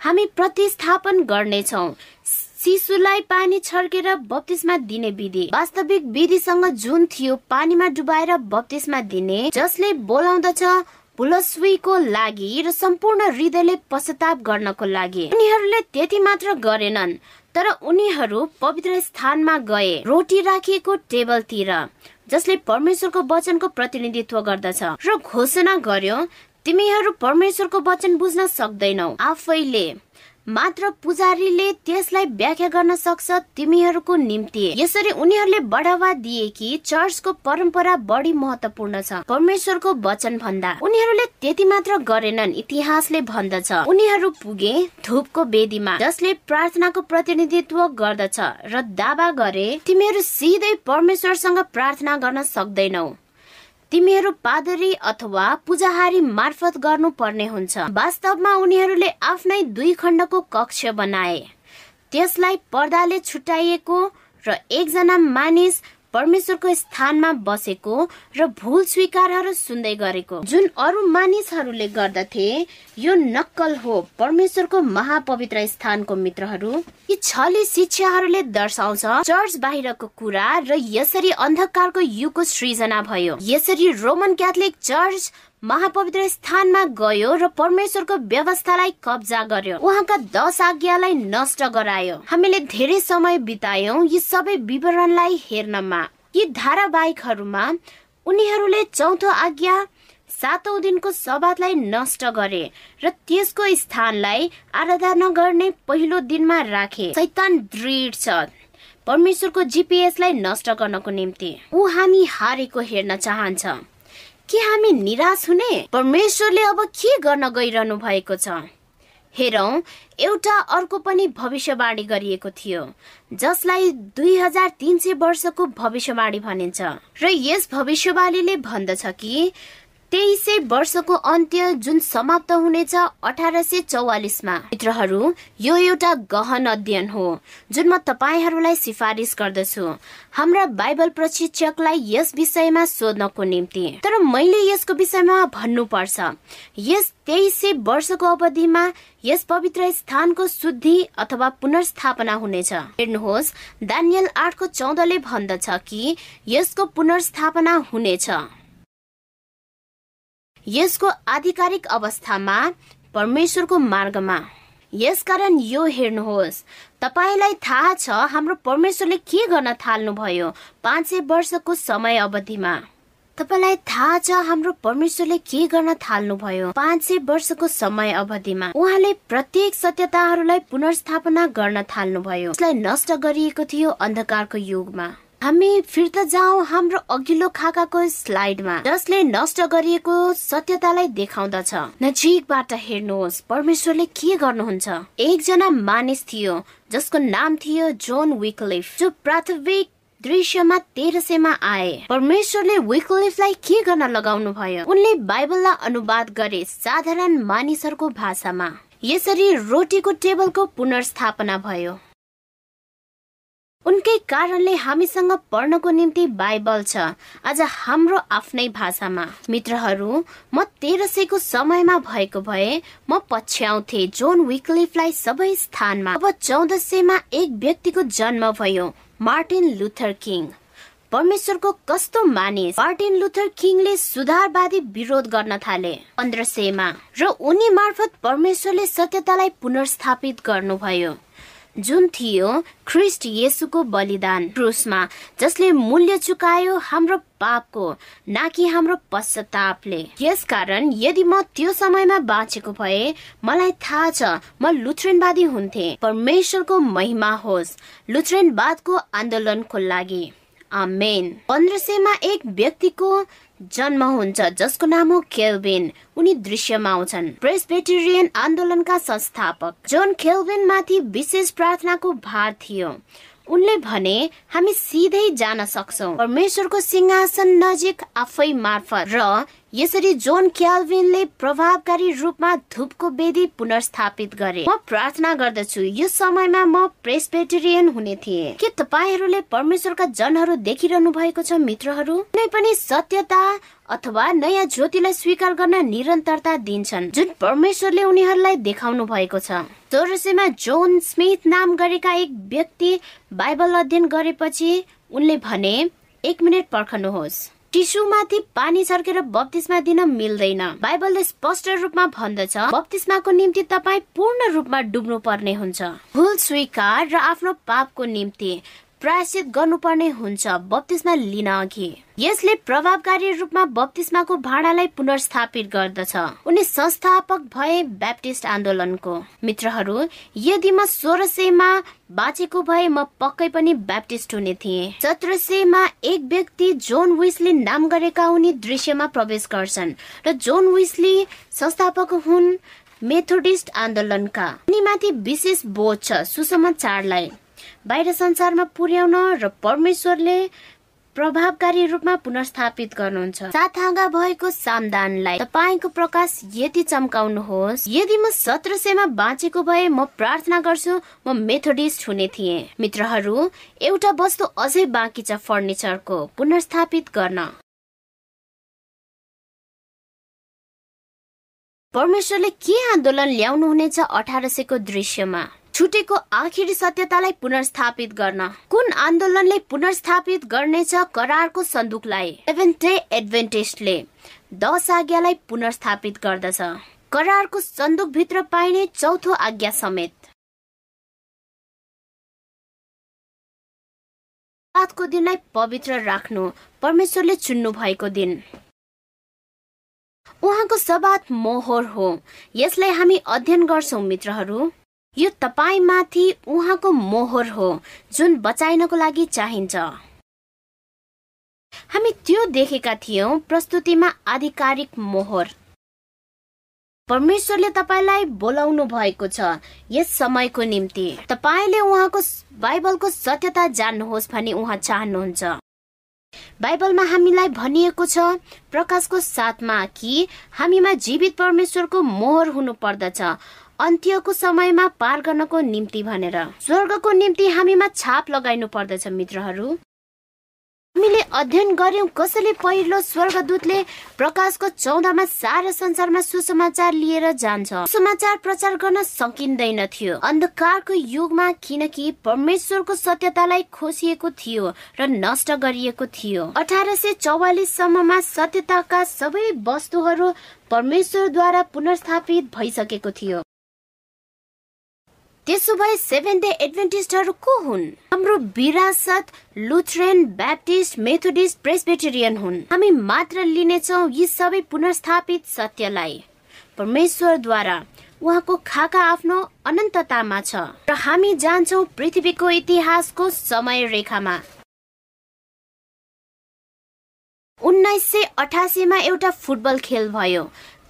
हामी प्रतिस्थापन गर्नेछौ। शिशुलाई पानी छर्केर बत्तिसमा दिने विधि। वास्तविक विधिसँग जुन थियो पानीमा डुबाएर बत्तिसमा दिने। जसले बोलाउँदछ पुलस्वीको लागि र सम्पूर्ण हृदयले पश्चाताप गर्नको लागि। उनीहरूले त्यति मात्र गरेनन् तर उनीहरू पवित्र स्थानमा गए रोटी राखिएको टेबलतिर जसले परमेश्वरको वचनको प्रतिनिधित्व गर्दछ। र घोषणा गर्यो तिमीहरू परमेश्वरको वचन बुझ्न सक्दैनौ। आफैले मात्र पुजारीले त्यसलाई व्याख्या गर्न सक्छ तिमीहरूको निम्ति। यसरी उनीहरूले बढावा दिए कि चर्चको परम्परा बढी महत्वपूर्ण छ। परमेश्वरको वचन भन्दा। उनीहरूले त्यति मात्र गरेनन् इतिहासले भन्दछ। उनीहरू पुगे धुपको वेदीमा जसले प्रार्थनाको प्रतिनिधित्व गर्दछ र दावा गरे तिमीहरू सिधै परमेश्वरसँग प्रार्थना गर्न सक्दैनौ। तिमीहरू पादरी अथवा पूजाहारी मार्फत गर्नु पर्ने हुन्छ। वास्तवमा उनीहरूले आफ्नै दुई खण्डको कक्ष बनाए। त्यसलाई पर्दाले छुट्याइएको र एकजना मानिस परमेश्वरको स्थानमा बसेको र भूल स्वीकारहरू सुन्दै गरेको। जुन अरू मानिसहरूले गर्दथे यो नक्कल हो। परमेश्वरको महापवित्र स्थानको मित्रहरू यी छले शिक्षाहरूले दर्शाउँछ चर्च बाहिरको कुरा र यसरी अन्धकारको युगको सृजना भयो। यसरी रोमन क्याथोलिक चर्च महापवित्र स्थानमा गयो र परमेश्वरको व्यवस्थालाई कब्जा गर्यो। उहाँका दश आज्ञालाई नष्ट गरायो। हामीले धेरै समय बितायौं यी सबै विवरणलाई हेर्नमा। यी धारावाहिकहरूमा उनीहरूले चौथो आज्ञा सातौं दिनको सभालाई नष्ट गरे र त्यसको स्थानलाई आराधना गर्ने पहिलो दिनमा राखे। सैतान दृढ छ। परमेश्वरको जिपिएसलाई नष्ट गर्नको निम्ति। ऊ हामी हारेको हेर्न चाहन्छ। के हामी निराश हुने? परमेश्वरले अब के गर्न गइरहनु भएको छ? हेरौँ एउटा अर्को पनि भविष्यवाणी गरिएको थियो जसलाई दुई हजार तिन सय वर्षको भविष्यवाणी भनिन्छ। र यस भविष्यवाणीले भन्दछ कि तेइस वर्षको अन्त्य जुन समाप्त हुनेछ अठार सय चौवालिसमा। मित्रहरू यो एउटा गहन अध्ययन हो जुन म तपाईँहरूलाई सिफारिस गर्दछु। हाम्रा बाइबल प्रशिक्षकलाई यस विषयमा सोध्नको निम्ति। तर मैले यसको विषयमा भन्नुपर्छ यस तेइस सय वर्षको अवधिमा यस पवित्र स्थानको शुद्धि अथवा पुनर्स्थापना हुनेछ। हेर्नुहोस् दानियल आठको चौधले भन्दछ कि यसको पुनर्स्थापना हुनेछ। यसको आधिकारिक अवस्थामा परमेश्वरको मार्गमा। यसकारण यो हेर्नुहोस्। तपाईँलाई थाहा छ हाम्रो परमेश्वरले के गर्न थाल्नुभयो पाँच सय वर्षको समय अवधिमा। तपाईँलाई थाहा छ हाम्रो परमेश्वरले के गर्न थाल्नुभयो पाँच सय वर्षको समय अवधिमा। उहाँले प्रत्येक सत्यताहरूलाई पुनर्स्थापना गर्न थाल्नुभयो। उसलाई नष्ट गरिएको थियो अन्धकारको युगमा। हामी फिर्ता जाउँ हाम्रो अघिल्लो खाकाको स्लाइडमा जसले नष्ट गरिएको सत्यतालाई देखाउँदछ। नजिकबाट हेर्नुहोस् परमेश्वरले के गर्नुहुन्छ? एकजना मानिस थियो जसको नाम थियो जोन विकलिफ जो प्राथमिक दृश्यमा तेह्र सयमा आए। परमेश्वरले विकलिफलाई के गर्न लगाउनु भयो उनले बाइबललाई अनुवाद गरे साधारण मानिसहरूको भाषामा। यसरी रोटीको टेबलको पुनर्स्थापना भयो। उनकै कारणले हामीसँग पढ्नको निम्ति बाइबल छ। आज हाम्रो आफ्नै भाषामा। मित्रहरू म तेह्र सयको समयमा भएको भए म पछ्याउँथे जोन विकलिफलाई सबै स्थानमा। अब चौध सयमा एक व्यक्तिको जन्म भयो मार्टिन लुथर किङ। परमेश्वरको कस्तो मानिस? मार्टिन लुथर किङले सुधारवादी विरोध गर्न थाले। पन्ध्र सयमा र उनी मार्फत परमेश्वरले सत्यतालाई पुनर्स्थापित गर्नुभयो। जुन थियो ख्रिस्ट येसुको बलिदान क्रुसमा जसले मूल्य चुकायो हाम्रो पापको न कि हाम्रो पश्चातापले। यसकारण यदि म त्यो समयमा बाँचेको भए मलाई थाहा छ म लुथ्रेनवादी हुन्थे। परमेश्वरको महिमा होस् लुथ्रेनवादको आन्दोलनको लागि। आमेन। पन्ध्र सयमा एक व्यक्तिको जन्म हुन्छ जसको नाम हो केल्भिन। उनी दृश्यमा आउँछन्। प्रेसबेटेरियन आन्दोलनका संस्थापक। जोन खेल्भिन माथि विशेष प्रार्थनाको भार थियो। उनले भने हामी सिधै जान सक्छौ। परमेश्वरको सिंहासन नजिक आफै मार्फत र यसरी जोन क्याल्भिनले प्रभावकारी रूपमा धुपको वेदी पुनर्स्थापित गरे। म प्रार्थना गर्दछु यो समयमा म प्रेसबेटेरियन हुने थिए। के तपाईँहरूले परमेश्वरका जनहरू देखिरहनु भएको छ मित्रहरू? कुनै पनि सत्यता अथवा नयाँ ज्योतिलाई स्वीकार गर्न निरन्तरता दिन्छन् जुन परमेश्वरले उनीहरूलाई देखाउनु भएको छ। चौरसीमा जोन स्मिथ नाम गरेका एक व्यक्ति बाइबल अध्ययन गरेपछि उनले भने एक मिनट पर्खनुहोस्। टिसुमाथि पानी छर्केर बत्तिसमा दिन मिल्दैन। बाइबलले स्पष्ट रूपमा भन्दछ बत्तिसमाको निम्ति तपाईँ पूर्ण रूपमा डुब्नु पर्ने हुन्छ। भुल स्वीकार र आफ्नो पापको निम्ति। प्रायश्चित गर्नुपर्ने हुन्छ बत्तिसमा लिन अघि। यसले प्रभावकारी रूपमा बत्तिसमाको भाँडालाई पुनर्स्थापित गर्दछ। उनी संस्थापक भए ब्याप्टिस्ट आन्दोलनको। मित्रहरू यदि म सोह्र सयमा बाँचेको भए म पक्कै पनि ब्याप्टिस्ट हुने थिएँ। सत्र सयमा एक व्यक्ति जोन विस्ली नाम गरेका उनी दृश्यमा प्रवेश गर्छन् र जोन विस्ली संस्थापक हुन् मेथोडिस्ट आन्दोलनका। उनीमाथि विशेष बोध छ सुसमाचारलाई। बाहिर संसारमा पुर्याउन र परमेश्वरले प्रभावकारी रूपमा पुनर्स्थापित गर्नुहुन्छ। सात हाँगा भएको सामदानलाई तपाईँको प्रकाश यति चम्काउनुहोस् यदि म सत्र सयमा बाँचेको भए म प्रार्थना गर्छु म मेथोडिस्ट हुने थिएँ। मित्रहरू एउटा वस्तु अझै बाँकी छ फर्निचरको पुनर्स्थापित गर्न। परमेश्वरले के आन्दोलन ल्याउनु हुनेछ अठार सयको दृश्यमा? छुटेको आखिरी सत्यतालाई पुनर्स्थापित गर्न। कुन आन्दोलनले पुनर्स्थापित गर्नेछ करारको सन्दुकलाई? एभेन्टे एडभेन्टेजले दश आज्ञालाई पुनर्स्थापित गर्दछ। करारको सन्दुक भित्र पाइने चौथो आज्ञा समेत। को दिनलाई पवित्र राख्नु परमेश्वरले चुन्नु भएको दिन। उहाँको सबात मोहर हो। यसलाई हामी अध्ययन गर्छौ मित्रहरू। यो तपाईँमाथि उहाँको मोहर हो जुन बचाइनको लागि चाहिन्छ। हामी त्यो देखेका थियौँ प्रस्तुतिमा आधिकारिक मोहर। परमेश्वरले तपाईँलाई बोलाउनु भएको छ यस समयको निम्ति। तपाईँले उहाँको बाइबलको सत्यता जान्नुहोस् भनी उहाँ चाहनुहुन्छ। बाइबलमा हामीलाई भनिएको छ प्रकाशको साथमा कि हामीमा जीवित परमेश्वरको मोहर हुनु पर्दछ अन्त्यको समयमा पार गर्नको निम्ति भनेर। स्वर्गको निम्ति हामीमा छाप लगाइनु पर्दछ मित्रहरू। हामीले अध्ययन गर्यौं कसैले पहिलो स्वर्गदूतले प्रकाशको चौधमा सारा संसारमा सुसमाचार लिएर जान्छ। समाचार प्रचार गर्न सकिँदैन थियो। अन्धकारको युगमा किनकि परमेश्वरको सत्यतालाई खोसिएको थियो र नष्ट गरिएको थियो। अठार सय चौवालिससम्ममा सत्यताका सबै वस्तुहरू परमेश्वरद्वारा पुनर्स्थापित भइसकेको थियो। त्यसो भए सेभेन डे एडभेन्टिस्टहरू को हुन्? हाम्रो विरासत लुथरेन ब्याप्टिस्ट मेथोडिस्ट प्रेसबेटेरियन हुन्। हामी मात्र लिनेछौ यी सबै पुनर्स्थापित सत्यलाई। परमेश्वरद्वारा उहाँको खाका आफ्नो अनन्ततामा छ। र हामी जान्छौ पृथ्वीको इतिहासको समय रेखामा उन्नाइस सय अठासीमा एउटा फुटबल खेल भयो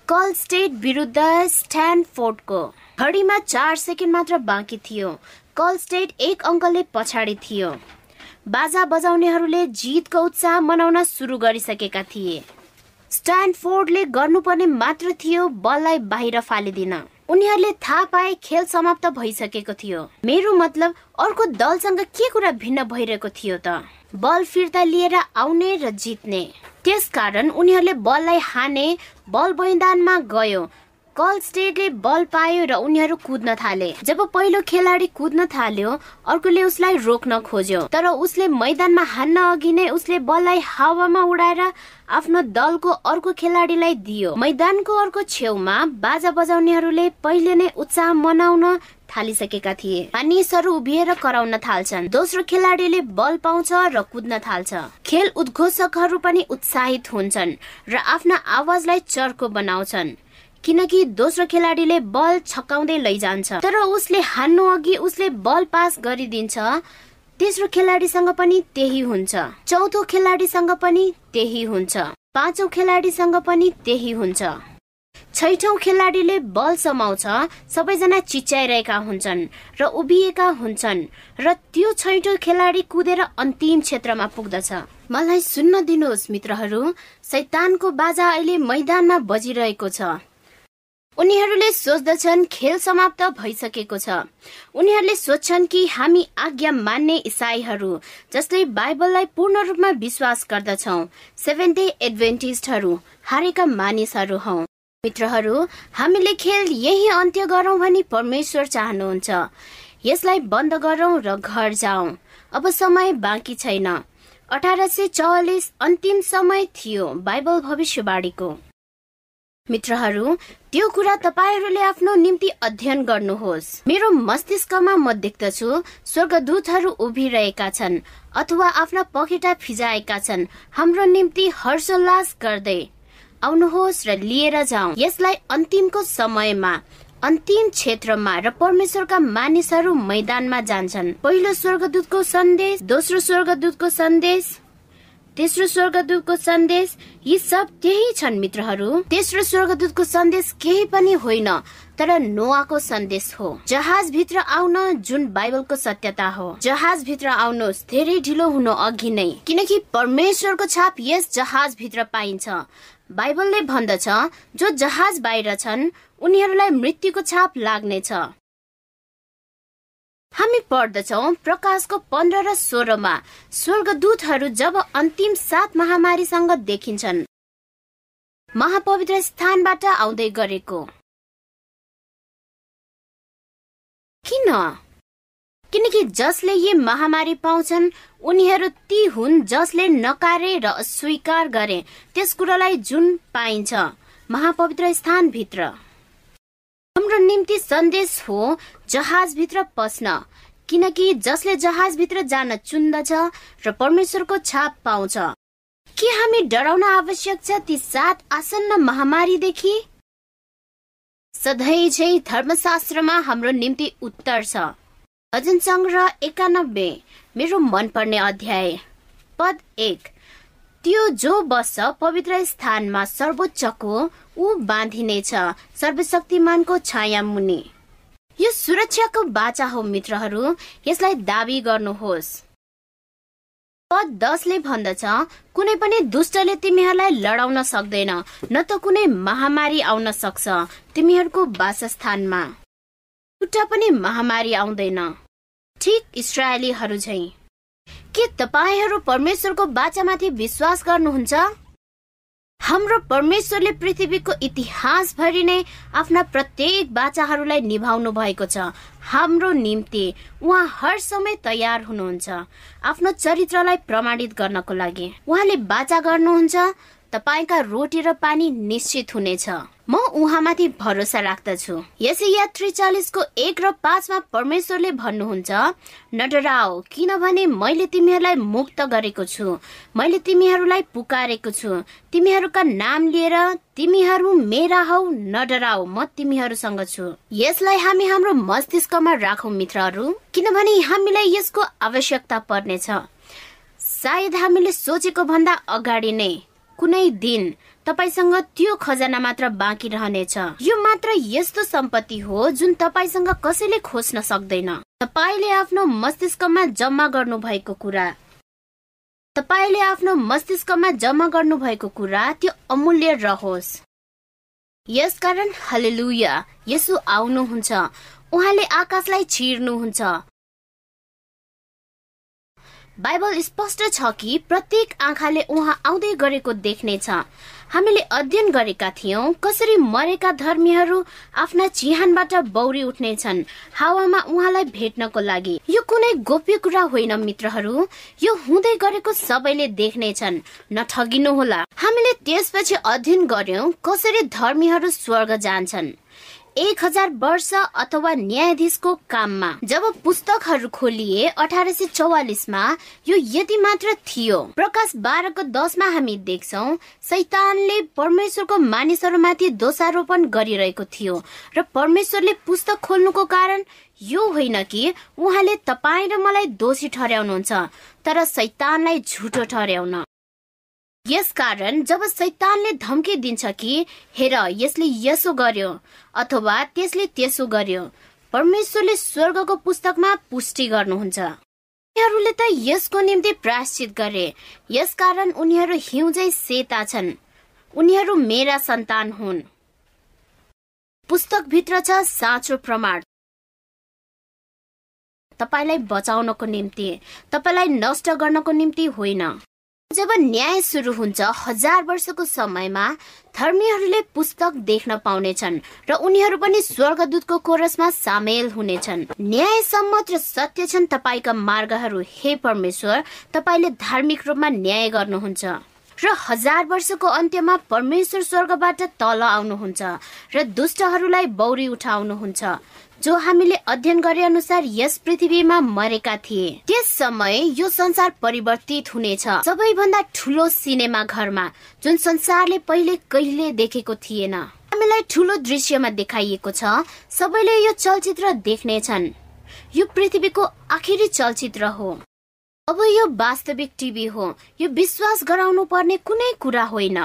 कल स्टेट विरुद्ध स्ट्यान्डफोर्डको घडीमा चार सेकेन्ड मात्र बाँकी थियो। कल स्टेट एक अङ्कले पछाडि थियो। बाजा बजाउनेहरूले जितको उत्साह मनाउन सुरु गरिसकेका थिए। स्ट्यान्डफोर्डले गर्नुपर्ने मात्र थियो बललाई बाहिर फालिदिन। उनीहरूले थाहा पाए खेल समाप्त भइसकेको थियो। मेरो मतलब अर्को दलसँग के कुरा भिन्न भइरहेको थियो त? बल फिर्ता लिएर आउने र जित्ने। त्यसकारण उनीहरूले बललाई हाने बल मैदानमा गयो। कल स्टेटले बल पायो र उनीहरू कुद्न थाले। जब पहिलो खेलाडी कुद्न थाल्यो अर्कोले उसलाई रोक्न खोज्यो। तर उसले मैदानमा हान्न अघि नै उसले बललाई हावामा उडाएर आफ्नो दलको अर्को खेलाडीलाई दियो। मैदानको अर्को छेउमा बाजा बजाउनेहरूले पहिले नै उत्साह मनाउन थालिसकेका थिए। मानिसहरू उभिएर कराउन थाल्छन्। दोस्रो खेलाडीले बल पाउँछ र कुद्न थाल्छ। खेल उद्घोषकहरू पनि उत्साहित हुन्छन् र आफ्ना आवाजलाई चर्को बनाउँछन्। किनकि दोस्रो खेलाडीले बल छकाउँदै लैजान्छ। तर उसले हान्नु अघि उसले बल पास गरिदिन्छ। तेस्रो खेलाडीसँग पनि त्यही हुन्छ। चौथो खेलाडीसँग पनि त्यही हुन्छ। पाँचौं खेलाडीसँग पनि त्यही हुन्छ। छैठौं खेलाडीले बल समाउँछ। सबैजना चिच्याइरहेका हुन्छन् र उभिएका हुन्छन् र त्यो छैठौं खेलाडी कुदेर अन्तिम क्षेत्रमा पुग्दछ। मलाई सुन्न दिनुहोस् मित्रहरू सैतानको बाजा अहिले मैदानमा बजिरहेको छ। उनीहरूले सोच्दछन् खेल समाप्त भइसकेको छ। उनीहरूले सोच्छन् कि हामी आज्ञा मान्ने इसाईहरू जसले बाइबललाई पूर्ण रूपमा विश्वास गर्दछौ। सेभेन डे एडभेन्टिस्टहरू हारेका मानिसहरू हौ। मित्रहरू हामीले खेल यही अन्त्य गरौं भनी परमेश्वर चाहनुहुन्छ। यसलाई बन्द गरौं र घर जाउँ अब समय बाँकी छैन। अठार सय चौवालिस अन्तिम समय थियो बाइबल भविष्यवाणीको। मित्रहरू त्यो कुरा तपाईँहरूले आफ्नो निम्ति अध्ययन गर्नुहोस्। मेरो मस्तिष्कमा म देख्दछु स्वर्गदूतहरू उभिरहेका छन् अथवा आफ्ना पखेटा फिजाएका छन्। हाम्रो निम्ति हर्षोल्लास गर्दै आउनुहोस् र लिएर जाउँ। यसलाई अन्तिमको समयमा अन्तिम क्षेत्रमा र परमेश्वरका मानिसहरू मैदानमा जान्छन्। पहिलो स्वर्गदूतको सन्देश दोस्रो स्वर्गदूतको सन्देश। तेस्रो स्वर्गदूतको सन्देश यी सब त्यही छन् मित्रहरू। तेस्रो स्वर्गदूतको सन्देश केही पनि होइन तर नोआको सन्देश हो। जहाज भित्र आउन जुन बाइबलको सत्यता हो। जहाज भित्र आउनुहोस् धेरै ढिलो हुनु अघि नै। किनकि परमेश्वरको छाप यस जहाज भित्र पाइन्छ। बाइबलले भन्दछ जो जहाज बाहिर छन् उनीहरूलाई मृत्युको छाप लाग्नेछ। हामी पढ्दछौ प्रकाशको पन्ध्र र सोह्रमा। स्वर्गदूतहरू जब अन्तिम सात महामारीसँग देखिन्छन्। महापवित्र स्थानबाट आउँदै गरेको। किन? किनकि जसले यी महामारी पाउँछन् उनीहरू ती हुन् जसले नकारे र अस्वीकार गरे। त्यस कुरालाई जुन पाइन्छ। महापवित्र स्थानभित्र। हाम्रो निम्ति सन्देश हो जहाजभित्र पस्न। किनकि जसले जहाजभित्र जान चुन्दछ र परमेश्वरको छाप पाउँछ। के हामी डराउन आवश्यक छ ती सात आसन्न महामारीदेखि? सधैँ चाहिँ धर्मशास्त्रमा हाम्रो निम्ति उत्तर छ। भजन सङ्ग्रह एकानब्बे मेरो मनपर्ने अध्याय। पद एक। त्यो जो बस्छ पवित्र स्थानमा सर्वोच्चको ऊ बाँधिनेछ सर्वशक्तिमानको छाया मुनि। यो सुरक्षाको बाचा हो मित्रहरू यसलाई दावी गर्नुहोस्। पद दसले भन्दछ कुनै पनि दुष्टले तिमीहरूलाई लडाउन सक्दैन न त कुनै महामारी आउन सक्छ तिमीहरूको वासस्थानमा। एउटा पनि महामारी आउँदैन। ठिक इसरायलीहरू झै। के तपाईँहरू परमेश्वरको बाचामाथि विश्वास गर्नुहुन्छ? हाम्रो परमेश्वरले पृथ्वीको इतिहासभरि नै आफ्ना प्रत्येक बाचाहरूलाई निभाउनु भएको छ। हाम्रो निम्ति उहाँ हर समय तयार हुनुहुन्छ। आफ्नो चरित्रलाई प्रमाणित गर्नको लागि उहाँले बाचा गर्नुहुन्छ। तपाईँका रोटी र पानी निश्चित हुनेछ। म उहाँमाथि भरोसा राख्दछु। यसै यात्री चालिसको एक र पाँचमा परमेश्वरले भन्नुहुन्छ नडराओ किनभने मैले तिमीहरूलाई मुक्त गरेको छु। मैले तिमीहरूलाई पुकारेको छु। तिमीहरूका नाम लिएर तिमीहरू मेरा हौ नडराओ म तिमीहरूसँग छु। यसलाई हामी हाम्रो मस्तिष्कमा राखौँ मित्रहरू किनभने हामीलाई यसको आवश्यकता पर्नेछ। सायद हामीले सोचेको भन्दा अगाडि नै कुनै दिन तपाईँसँग त्यो खजना मात्र बाँकी रहनेछ। यो मात्र यस्तो सम्पत्ति हो जुन तपाईँसँग कसैले खोज्न सक्दैन। तपाईँले आफ्नो मस्तिष्कमा जम्मा गर्नु भएको कुरा। तपाईँले आफ्नो मस्तिष्कमा जम्मा गर्नु भएको कुरा त्यो अमूल्य रहोस्। यसकारण हलेलुया। यसो आउनुहुन्छ। उहाँले आकाशलाई छिर्नुहुन्छ। बाइबल स्पष्ट छ कि प्रत्येक आँखाले उहाँ आउँदै गरेको देख्नेछ। हामीले अध्ययन गरेका थियौं कसरी मरेका धर्मीहरू आफ्ना चिहानबाट बौरी उठ्नेछन् हावामा उहाँलाई भेट्नको लागि। यो कुनै गोप्य कुरा होइन मित्रहरू। यो हुँदै गरेको सबैले देख्नेछन्। नठगिनुहोला। हामीले त्यसपछि अध्ययन गर्यौं कसरी धर्मीहरू स्वर्ग जान्छन्। एक हजार वर्ष अथवा न्यायाधीशको काममा। जब पुस्तकहरू खोलिए अठार सय चौवालिसमा यो यति मात्र थियो। प्रकाश बाह्रको दसमा हामी देख्छौ सैतानले परमेश्वरको मानिसहरूमाथि दोषारोपण गरिरहेको थियो र परमेश्वरले पुस्तक खोल्नुको कारण यो होइन कि उहाँले तपाईँ र मलाई दोषी ठहर्याउनुहुन्छ तर सैतानलाई झुटो ठहर्याउन यसकारण जब सैतानले धम्की दिन्छ कि हेर यसले यसो गर्यो अथवा त्यसले त्यसो गर्यो परमेश्वरले स्वर्गको पुस्तकमा पुष्टि गर्नुहुन्छ। उनीहरूले त यसको निम्ति प्राश्चित गरे यसकारण उनीहरू हिउँझै सेता छन्। उनीहरू मेरा सन्तान हुन्। पुस्तकभित्र छ साँचो प्रमाण। तपाईँलाई बचाउनको निम्ति तपाईँलाई नष्ट गर्नको निम्ति होइन। जब न्याय सुरु हुन्छ हजार वर्षको समयमा धर्मीहरूले पुस्तक देख्न पाउनेछन् र उनीहरू पनि स्वर्गदूतको कोरसमा सामेल हुनेछन्। न्याय सम्मत र सत्य छन् तपाईँका मार्गहरू हे परमेश्वर तपाईँले धार्मिक रूपमा न्याय गर्नुहुन्छ। र हजार वर्षको अन्त्यमा परमेश्वर स्वर्गबाट तल आउनुहुन्छ र दुष्टहरूलाई बौरी उठाउनुहुन्छ। जो हामीले अध्ययन गरे अनुसार यस पृथ्वीमा मरेका थिए। त्यस समय यो संसार परिवर्तित हुनेछ। सबैभन्दा ठुलो सिनेमा घरमा जुन संसारले पहिले कहिले देखेको थिएन। हामीलाई ठुलो दृश्यमा देखाइएको छ सबैले यो चलचित्र देख्नेछन्। यो पृथ्वीको आखिरी चलचित्र हो। अब यो वास्तविक टिभी हो। यो विश्वास गराउनु पर्ने कुनै कुरा होइन।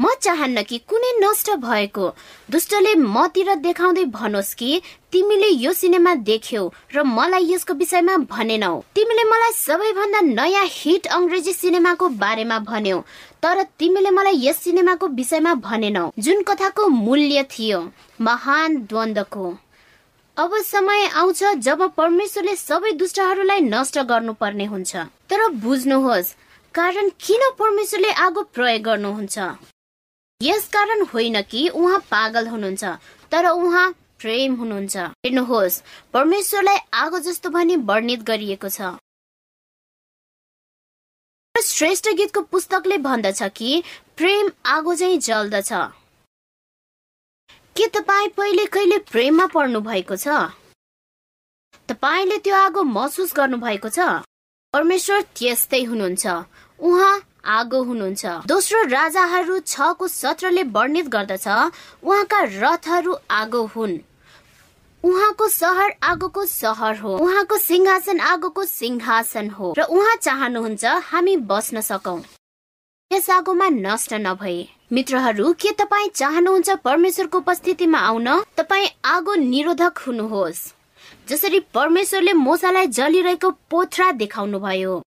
म चाहन्न कि कुनै नष्ट भएको। दुष्टले मतिर देखाउँदै भनोस् कि तिमीले यो सिनेमा देख्यौ र मलाई यसको विषयमा भनेनौ। तिमीले मलाई सबैभन्दा नयाँ हिट अङ्ग्रेजी सिनेमाको बारेमा भन्यौ तर तिमीले मलाई यस सिनेमाको विषयमा भनेनौ। जुन कथाको मूल्य थियो महान द्वन्दको। अब समय आउँछ जब परमेश्वरले सबै दुष्टहरूलाई नष्ट गर्नुपर्ने हुन्छ। तर बुझ्नुहोस् कारण किन परमेश्वरले आगो प्रयोग गर्नुहुन्छ? यस कारण होइन कि उहाँ पागल हुनुहुन्छ तर उहाँ प्रेम हुनुहुन्छ। हेर्नुहोस् परमेश्वरलाई आगो जस्तो भनी वर्णित गरिएको छ। श्रेष्ठ गीतको पुस्तकले भन्दछ कि प्रेम आगो चाहिँ जल्दछ। के तपाईँ पहिले कहिले प्रेममा पर्नु भएको छ? तपाईँले त्यो आगो महसुस गर्नु भएको छ? परमेश्वर त्यस्तै हुनुहुन्छ। उहाँ आगो हुनुहुन्छ। दोस्रो राजाहरू छको सत्रले वर्णित गर्दछ उहाँका रथहरू आगो हुन्। उहाँको सहर आगोको सहर हो। उहाँको सिंहासन आगोको सिंहासन हो। र उहाँ चाहनुहुन्छ हामी बस्न सकौ। यस आगोमा नष्ट नभए मित्रहरू के तपाईँ चाहनुहुन्छ परमेश्वरको उपस्थितिमा आउन? तपाईँ आगो निरोधक हुनुहोस्। जसरी परमेश्वरले मोसालाई जलिरहेको पोथ्रा देखाउनु भयो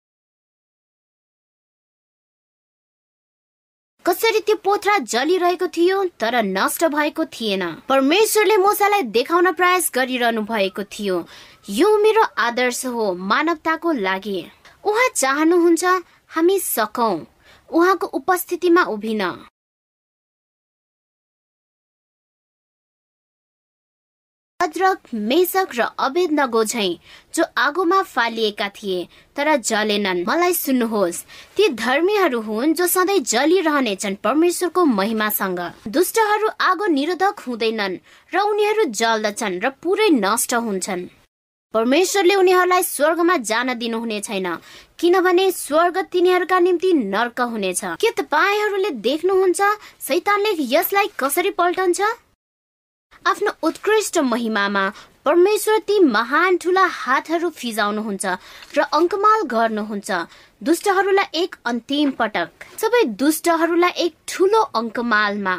कसरी त्यो पोथ्रा जलिरहेको थियो तर नष्ट भएको थिएन। परमेश्वरले मोसालाई देखाउन प्रयास गरिरहनु भएको थियो। यो मेरो आदर्श हो मानवताको लागि। उहाँ चाहनुहुन्छ हामी सकौं। उहाँको उपस्थितिमा उभिन। अद्रक मेसक र अवेद नगो जो आगोमा फालिएका थिए तर जलेनन् मलाई सुन्नुहोस् ती धर्मीहरू हुन् जो सधैँ जलिरहनेछन् परमेश्वरको महिमासँग। दुष्टहरू आगो निरोधक हुँदैनन् र उनीहरू जल्दछन् र पुरै नष्ट हुन्छन्। परमेश्वरले उनीहरूलाई स्वर्गमा जान दिनुहुने छैन किनभने स्वर्ग तिनीहरूका निम्ति नर्क हुनेछ। के तपाईँहरूले देख्नुहुन्छ सैतानले यसलाई कसरी पल्टन्छ? आफ्नो उत्कृष्ट महिमामा परमेश्वर ती महान ठुला हातहरू फिजाउनुहुन्छ र अङ्कमाल गर्नुहुन्छ। दुष्टहरूलाई एक अन्तिम पटक। सबै दुष्टहरूलाई एक ठुलो अङ्कमालमा।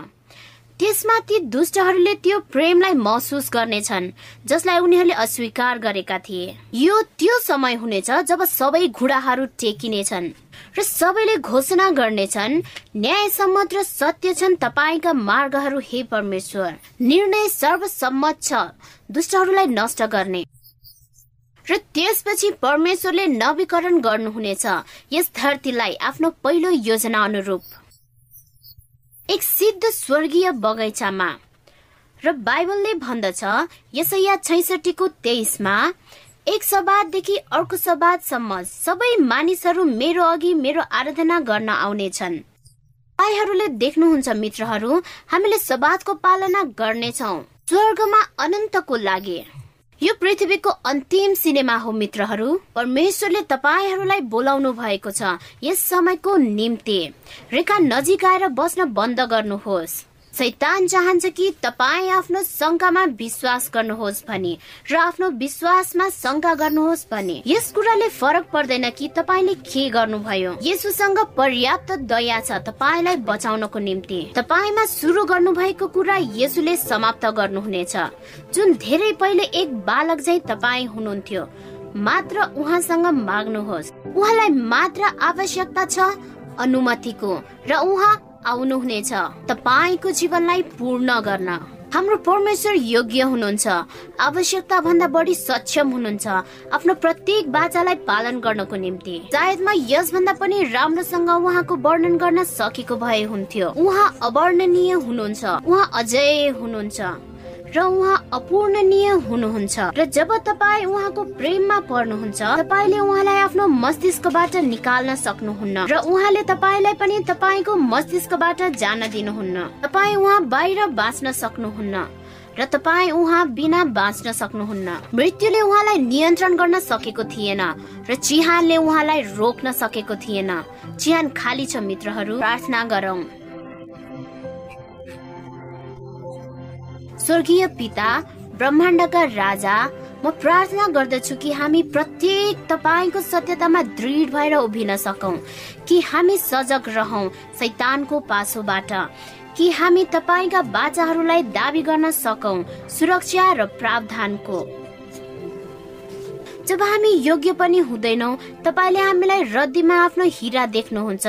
त्यसमा ती दुष्टहरूले त्यो प्रेमलाई महसुस गर्नेछन् जसलाई उनीहरूले अस्वीकार गरेका थिए। यो त्यो समय हुनेछ जब सबै घुडाहरू टेकिनेछन्। र सबैले घोषणा गर्नेछन् न्याय सम्मत र सत्य छन् तपाईँका मार्गहरू हे परमेश्वर। निर्णय सर्वसम्मत छ दुष्टहरूलाई नष्ट गर्ने। र त्यसपछि परमेश्वरले नवीकरण गर्नुहुनेछ यस धरतीलाई आफ्नो पहिलो योजना अनुरूप। एक सिद्ध स्वर्गीय बगैँचामा। र बाइबलले भन्दछ यसैया छैसठीको तेइसमा एक सबाददेखि अर्को सबादसम्म सबै मानिसहरू मेरो अघि मेरो आराधना गर्न आउनेछन्। तपाईँहरूले देख्नुहुन्छ मित्रहरू हामीले सबादको पालना गर्नेछौ। स्वर्गमा अनन्तको लागि। यो पृथ्वीको अन्तिम सिनेमा हो मित्रहरू। परमेश्वरले तपाईँहरूलाई बोलाउनु भएको छ। यस समयको निम्ति। रेखा नजिक आएर बस्न बन्द गर्नुहोस्। सैतान चाहन्छ कि तपाईँ आफ्नो शङ्कामा विश्वास गर्नुहोस् भनी र आफ्नो विश्वासमा शङ्का गर्नुहोस् भने। यस कुराले फरक पर्दैन कि तपाईँले के गर्नुभयो। यसुसँग पर्याप्त दया छ तपाईँलाई बचाउनको निम्ति। तपाईँमा सुरु गर्नुभएको कुरा यसुले समाप्त गर्नुहुनेछ। जुन धेरै पहिले एक बालक चाहिँ तपाईँ हुनुहुन्थ्यो मात्र उहाँसँग माग्नुहोस्। उहाँलाई मात्र आवश्यकता छ अनुमतिको र उहाँ आउनुहुनेछ। तपाईँको जीवनलाई पूर्ण गर्न। हाम्रो परमेश्वर योग्य हुनुहुन्छ। आवश्यकता भन्दा बढी सक्षम हुनुहुन्छ। आफ्नो प्रत्येक बाचालाई पालन गर्नको निम्ति। सायद म यसभन्दा पनि राम्रोसँग उहाँको वर्णन गर्न सकेको भए हुन्थ्यो। उहाँ अवर्णनीय हुनुहुन्छ। उहाँ अझै हुनुहुन्छ। र उहाँ अपूर्णनीय हुनुहुन्छ। र जब तपाईँ उहाँको प्रेममा पर्नुहुन्छ तपाईँले उहाँलाई आफ्नो मस्तिष्कबाट निकाल्न सक्नुहुन्न र उहाँले तपाईँलाई पनि तपाईँको मस्तिष्कबाट जान दिनुहुन्न। तपाईँ उहाँ बाहिर बाँच्न सक्नुहुन्न र तपाईँ उहाँ बिना बाँच्न सक्नुहुन्न। मृत्युले उहाँलाई नियन्त्रण गर्न सकेको थिएन र चिहानले उहाँलाई रोक्न सकेको थिएन। चिहान खाली छ मित्रहरू प्रार्थना गरौँ। स्वर्गीय पिता ब्रह्माण्डका राजा म प्रार्थना गर्दछु कि हामी प्रत्येक तपाईँको सत्यतामा दृढ भएर उभिन सकौँ कि हामी सजग रहौँ सैतानको पासोबाट कि हामी तपाईँका बाचाहरूलाई दावी गर्न सकौँ सुरक्षा र प्रावधानको। जब हामी योग्य पनि हुँदैनौ तपाईँले हामीलाई रद्दीमा आफ्नो हिरा देख्नुहुन्छ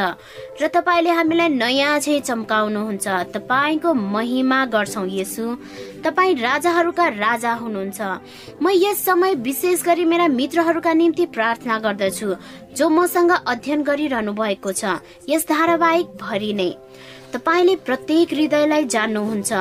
र तपाईँले हामीलाई नयाँ झै चम्काउनुहुन्छ। तपाईँको महिमा गर्छौ यसु। तपाईँ राजाहरूका राजा हुनुहुन्छ। म यस समय विशेष गरी मेरा मित्रहरूका निम्ति प्रार्थना गर्दछु जो मसँग अध्ययन गरिरहनु भएको छ। यस धारावाहिक भरि नै। तपाईँले प्रत्येक हृदयलाई जान्नुहुन्छ।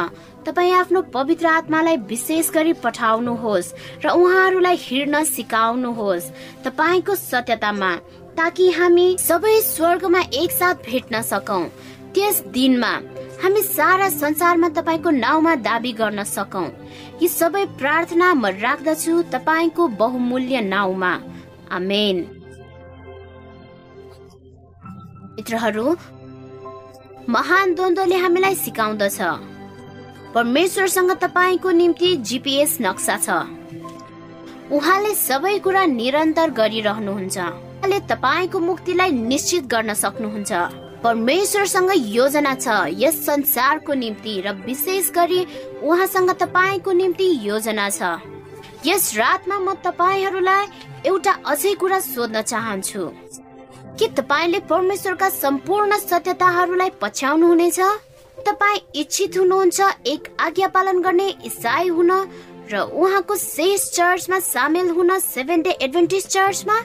तपाईँ आफ्नो पवित्र आत्मालाई विशेष गरी पठाउनुहोस् र उहाँहरूलाई हिँड्न सिकाउनुहोस् तपाईँको सत्यतामा ताकि हामी सबै स्वर्गमा एकसाथ भेट्न सकौँ। त्यस दिनमा हामी सारा संसारमा तपाईँको नाउँमा दावी गर्न सकौँ। यी सबै प्रार्थना म राख्दछु तपाईँको बहुमूल्य नाउँमा। आमेन। मित्रहरू महान द्वन्द्वले हामीलाई सिकाउँदछ। परमेश्वरसँग तपाईँको निम्ति जिपिएस नक्सा छ। उहाँले सबै कुरा निरन्तर गरिरहनुहुन्छ। उहाँले तपाईँको मुक्तिलाई निश्चित गर्न सक्नुहुन्छ। परमेश्वरसँग योजना छ यस संसारको निम्ति र विशेष गरी उहाँसँग तपाईँको निम्ति योजना छ। यस रातमा म तपाईँहरूलाई एउटा अझै कुरा सोध्न चाहन्छु। के तपाईँले परमेश्वरका सम्पूर्ण सत्यताहरूलाई पछ्याउनु हुनेछ तपाईँ इच्छित हुनुहुन्छ एक आज्ञा पालन गर्ने इसाई हुन र उहाँको शेष चर्चमा सामेल हुन सेभेन डे एडभेन्टिस चर्चमा?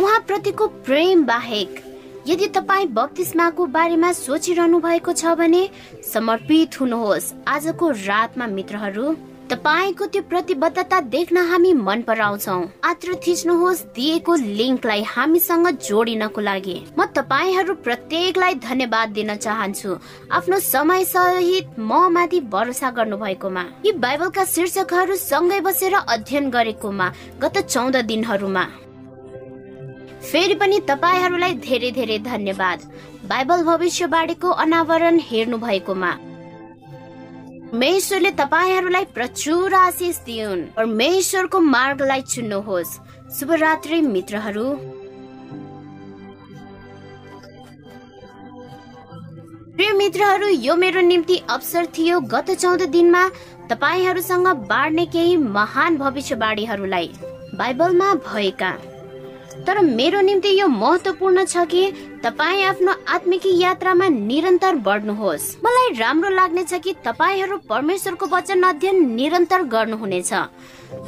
उहाँ प्रतिको प्रेम बाहेक यदि तपाईँ बत्तिसमाको बारेमा सोचिरहनु भएको छ भने समर्पित हुनुहोस् आजको रातमा मित्रहरू। तपाईँको त्यो प्रतिबद्धता देख्न हामी मन पराउँछौ। मात्र थिच्नुहोस् दिएको लिङ्कलाई हामीसँग जोडिनको लागि। म तपाईँहरू प्रत्येकलाई धन्यवाद दिन चाहन्छु। आफ्नो समय सहित म माथि भरोसा गर्नु भएकोमा यी बाइबलका शीर्षकहरू सँगै बसेर अध्ययन गरेकोमा गत चौध दिनहरूमा। फेरि पनि तपाईँहरूलाई धेरै धेरै धन्यवाद। बाइबल भविष्यवाणीको अनावरण हेर्नु भएकोमा परमेश्वरले तपाईँहरूलाई प्रचुर आशिष दिउन् परमेश्वरको मार्गलाई चुन्नुहोस् शुभरात्रि मित्रहरू प्रिय मित्रहरू यो मेरो निम्ति अवसर थियो गत चौध दिनमा तपाईँहरूसँग बाँड्ने केही महान भविष्यवाणीहरूलाई बाइबलमा भएका तर मेरो निम्ति यो महत्वपूर्ण छ कि तपाईँ आफ्नो आत्मिक यात्रामा निरन्तर बढ्नुहोस्। मलाई राम्रो लाग्नेछ कि तपाईँहरू परमेश्वरको वचन अध्ययन निरन्तर गर्नुहुनेछ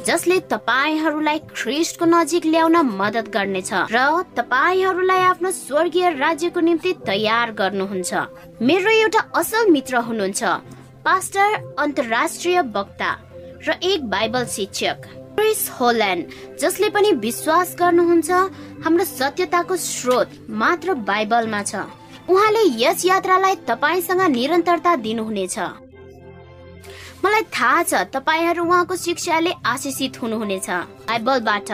जसले तपाईँहरूलाई ख्रिस्टको नजिक ल्याउन मदत गर्नेछ र तपाईँहरूलाई आफ्नो स्वर्गीय राज्यको निम्ति तयार गर्नुहुन्छ। मेरो एउटा असल मित्र हुनुहुन्छ पास्टर अन्तर्राष्ट्रिय वक्ता र एक बाइबल शिक्षक। क्रिस होल्यान्ड जसले पनि विश्वास गर्नुहुन्छ हाम्रो सत्यताको स्रोत मात्र बाइबलमा छ। उहाँले यस यात्रालाई तपाईँसँग निरन्तरता दिनुहुनेछ। मलाई थाहा छ तपाईँहरू उहाँको शिक्षाले आशिषित हुनुहुनेछ। बाइबलबाट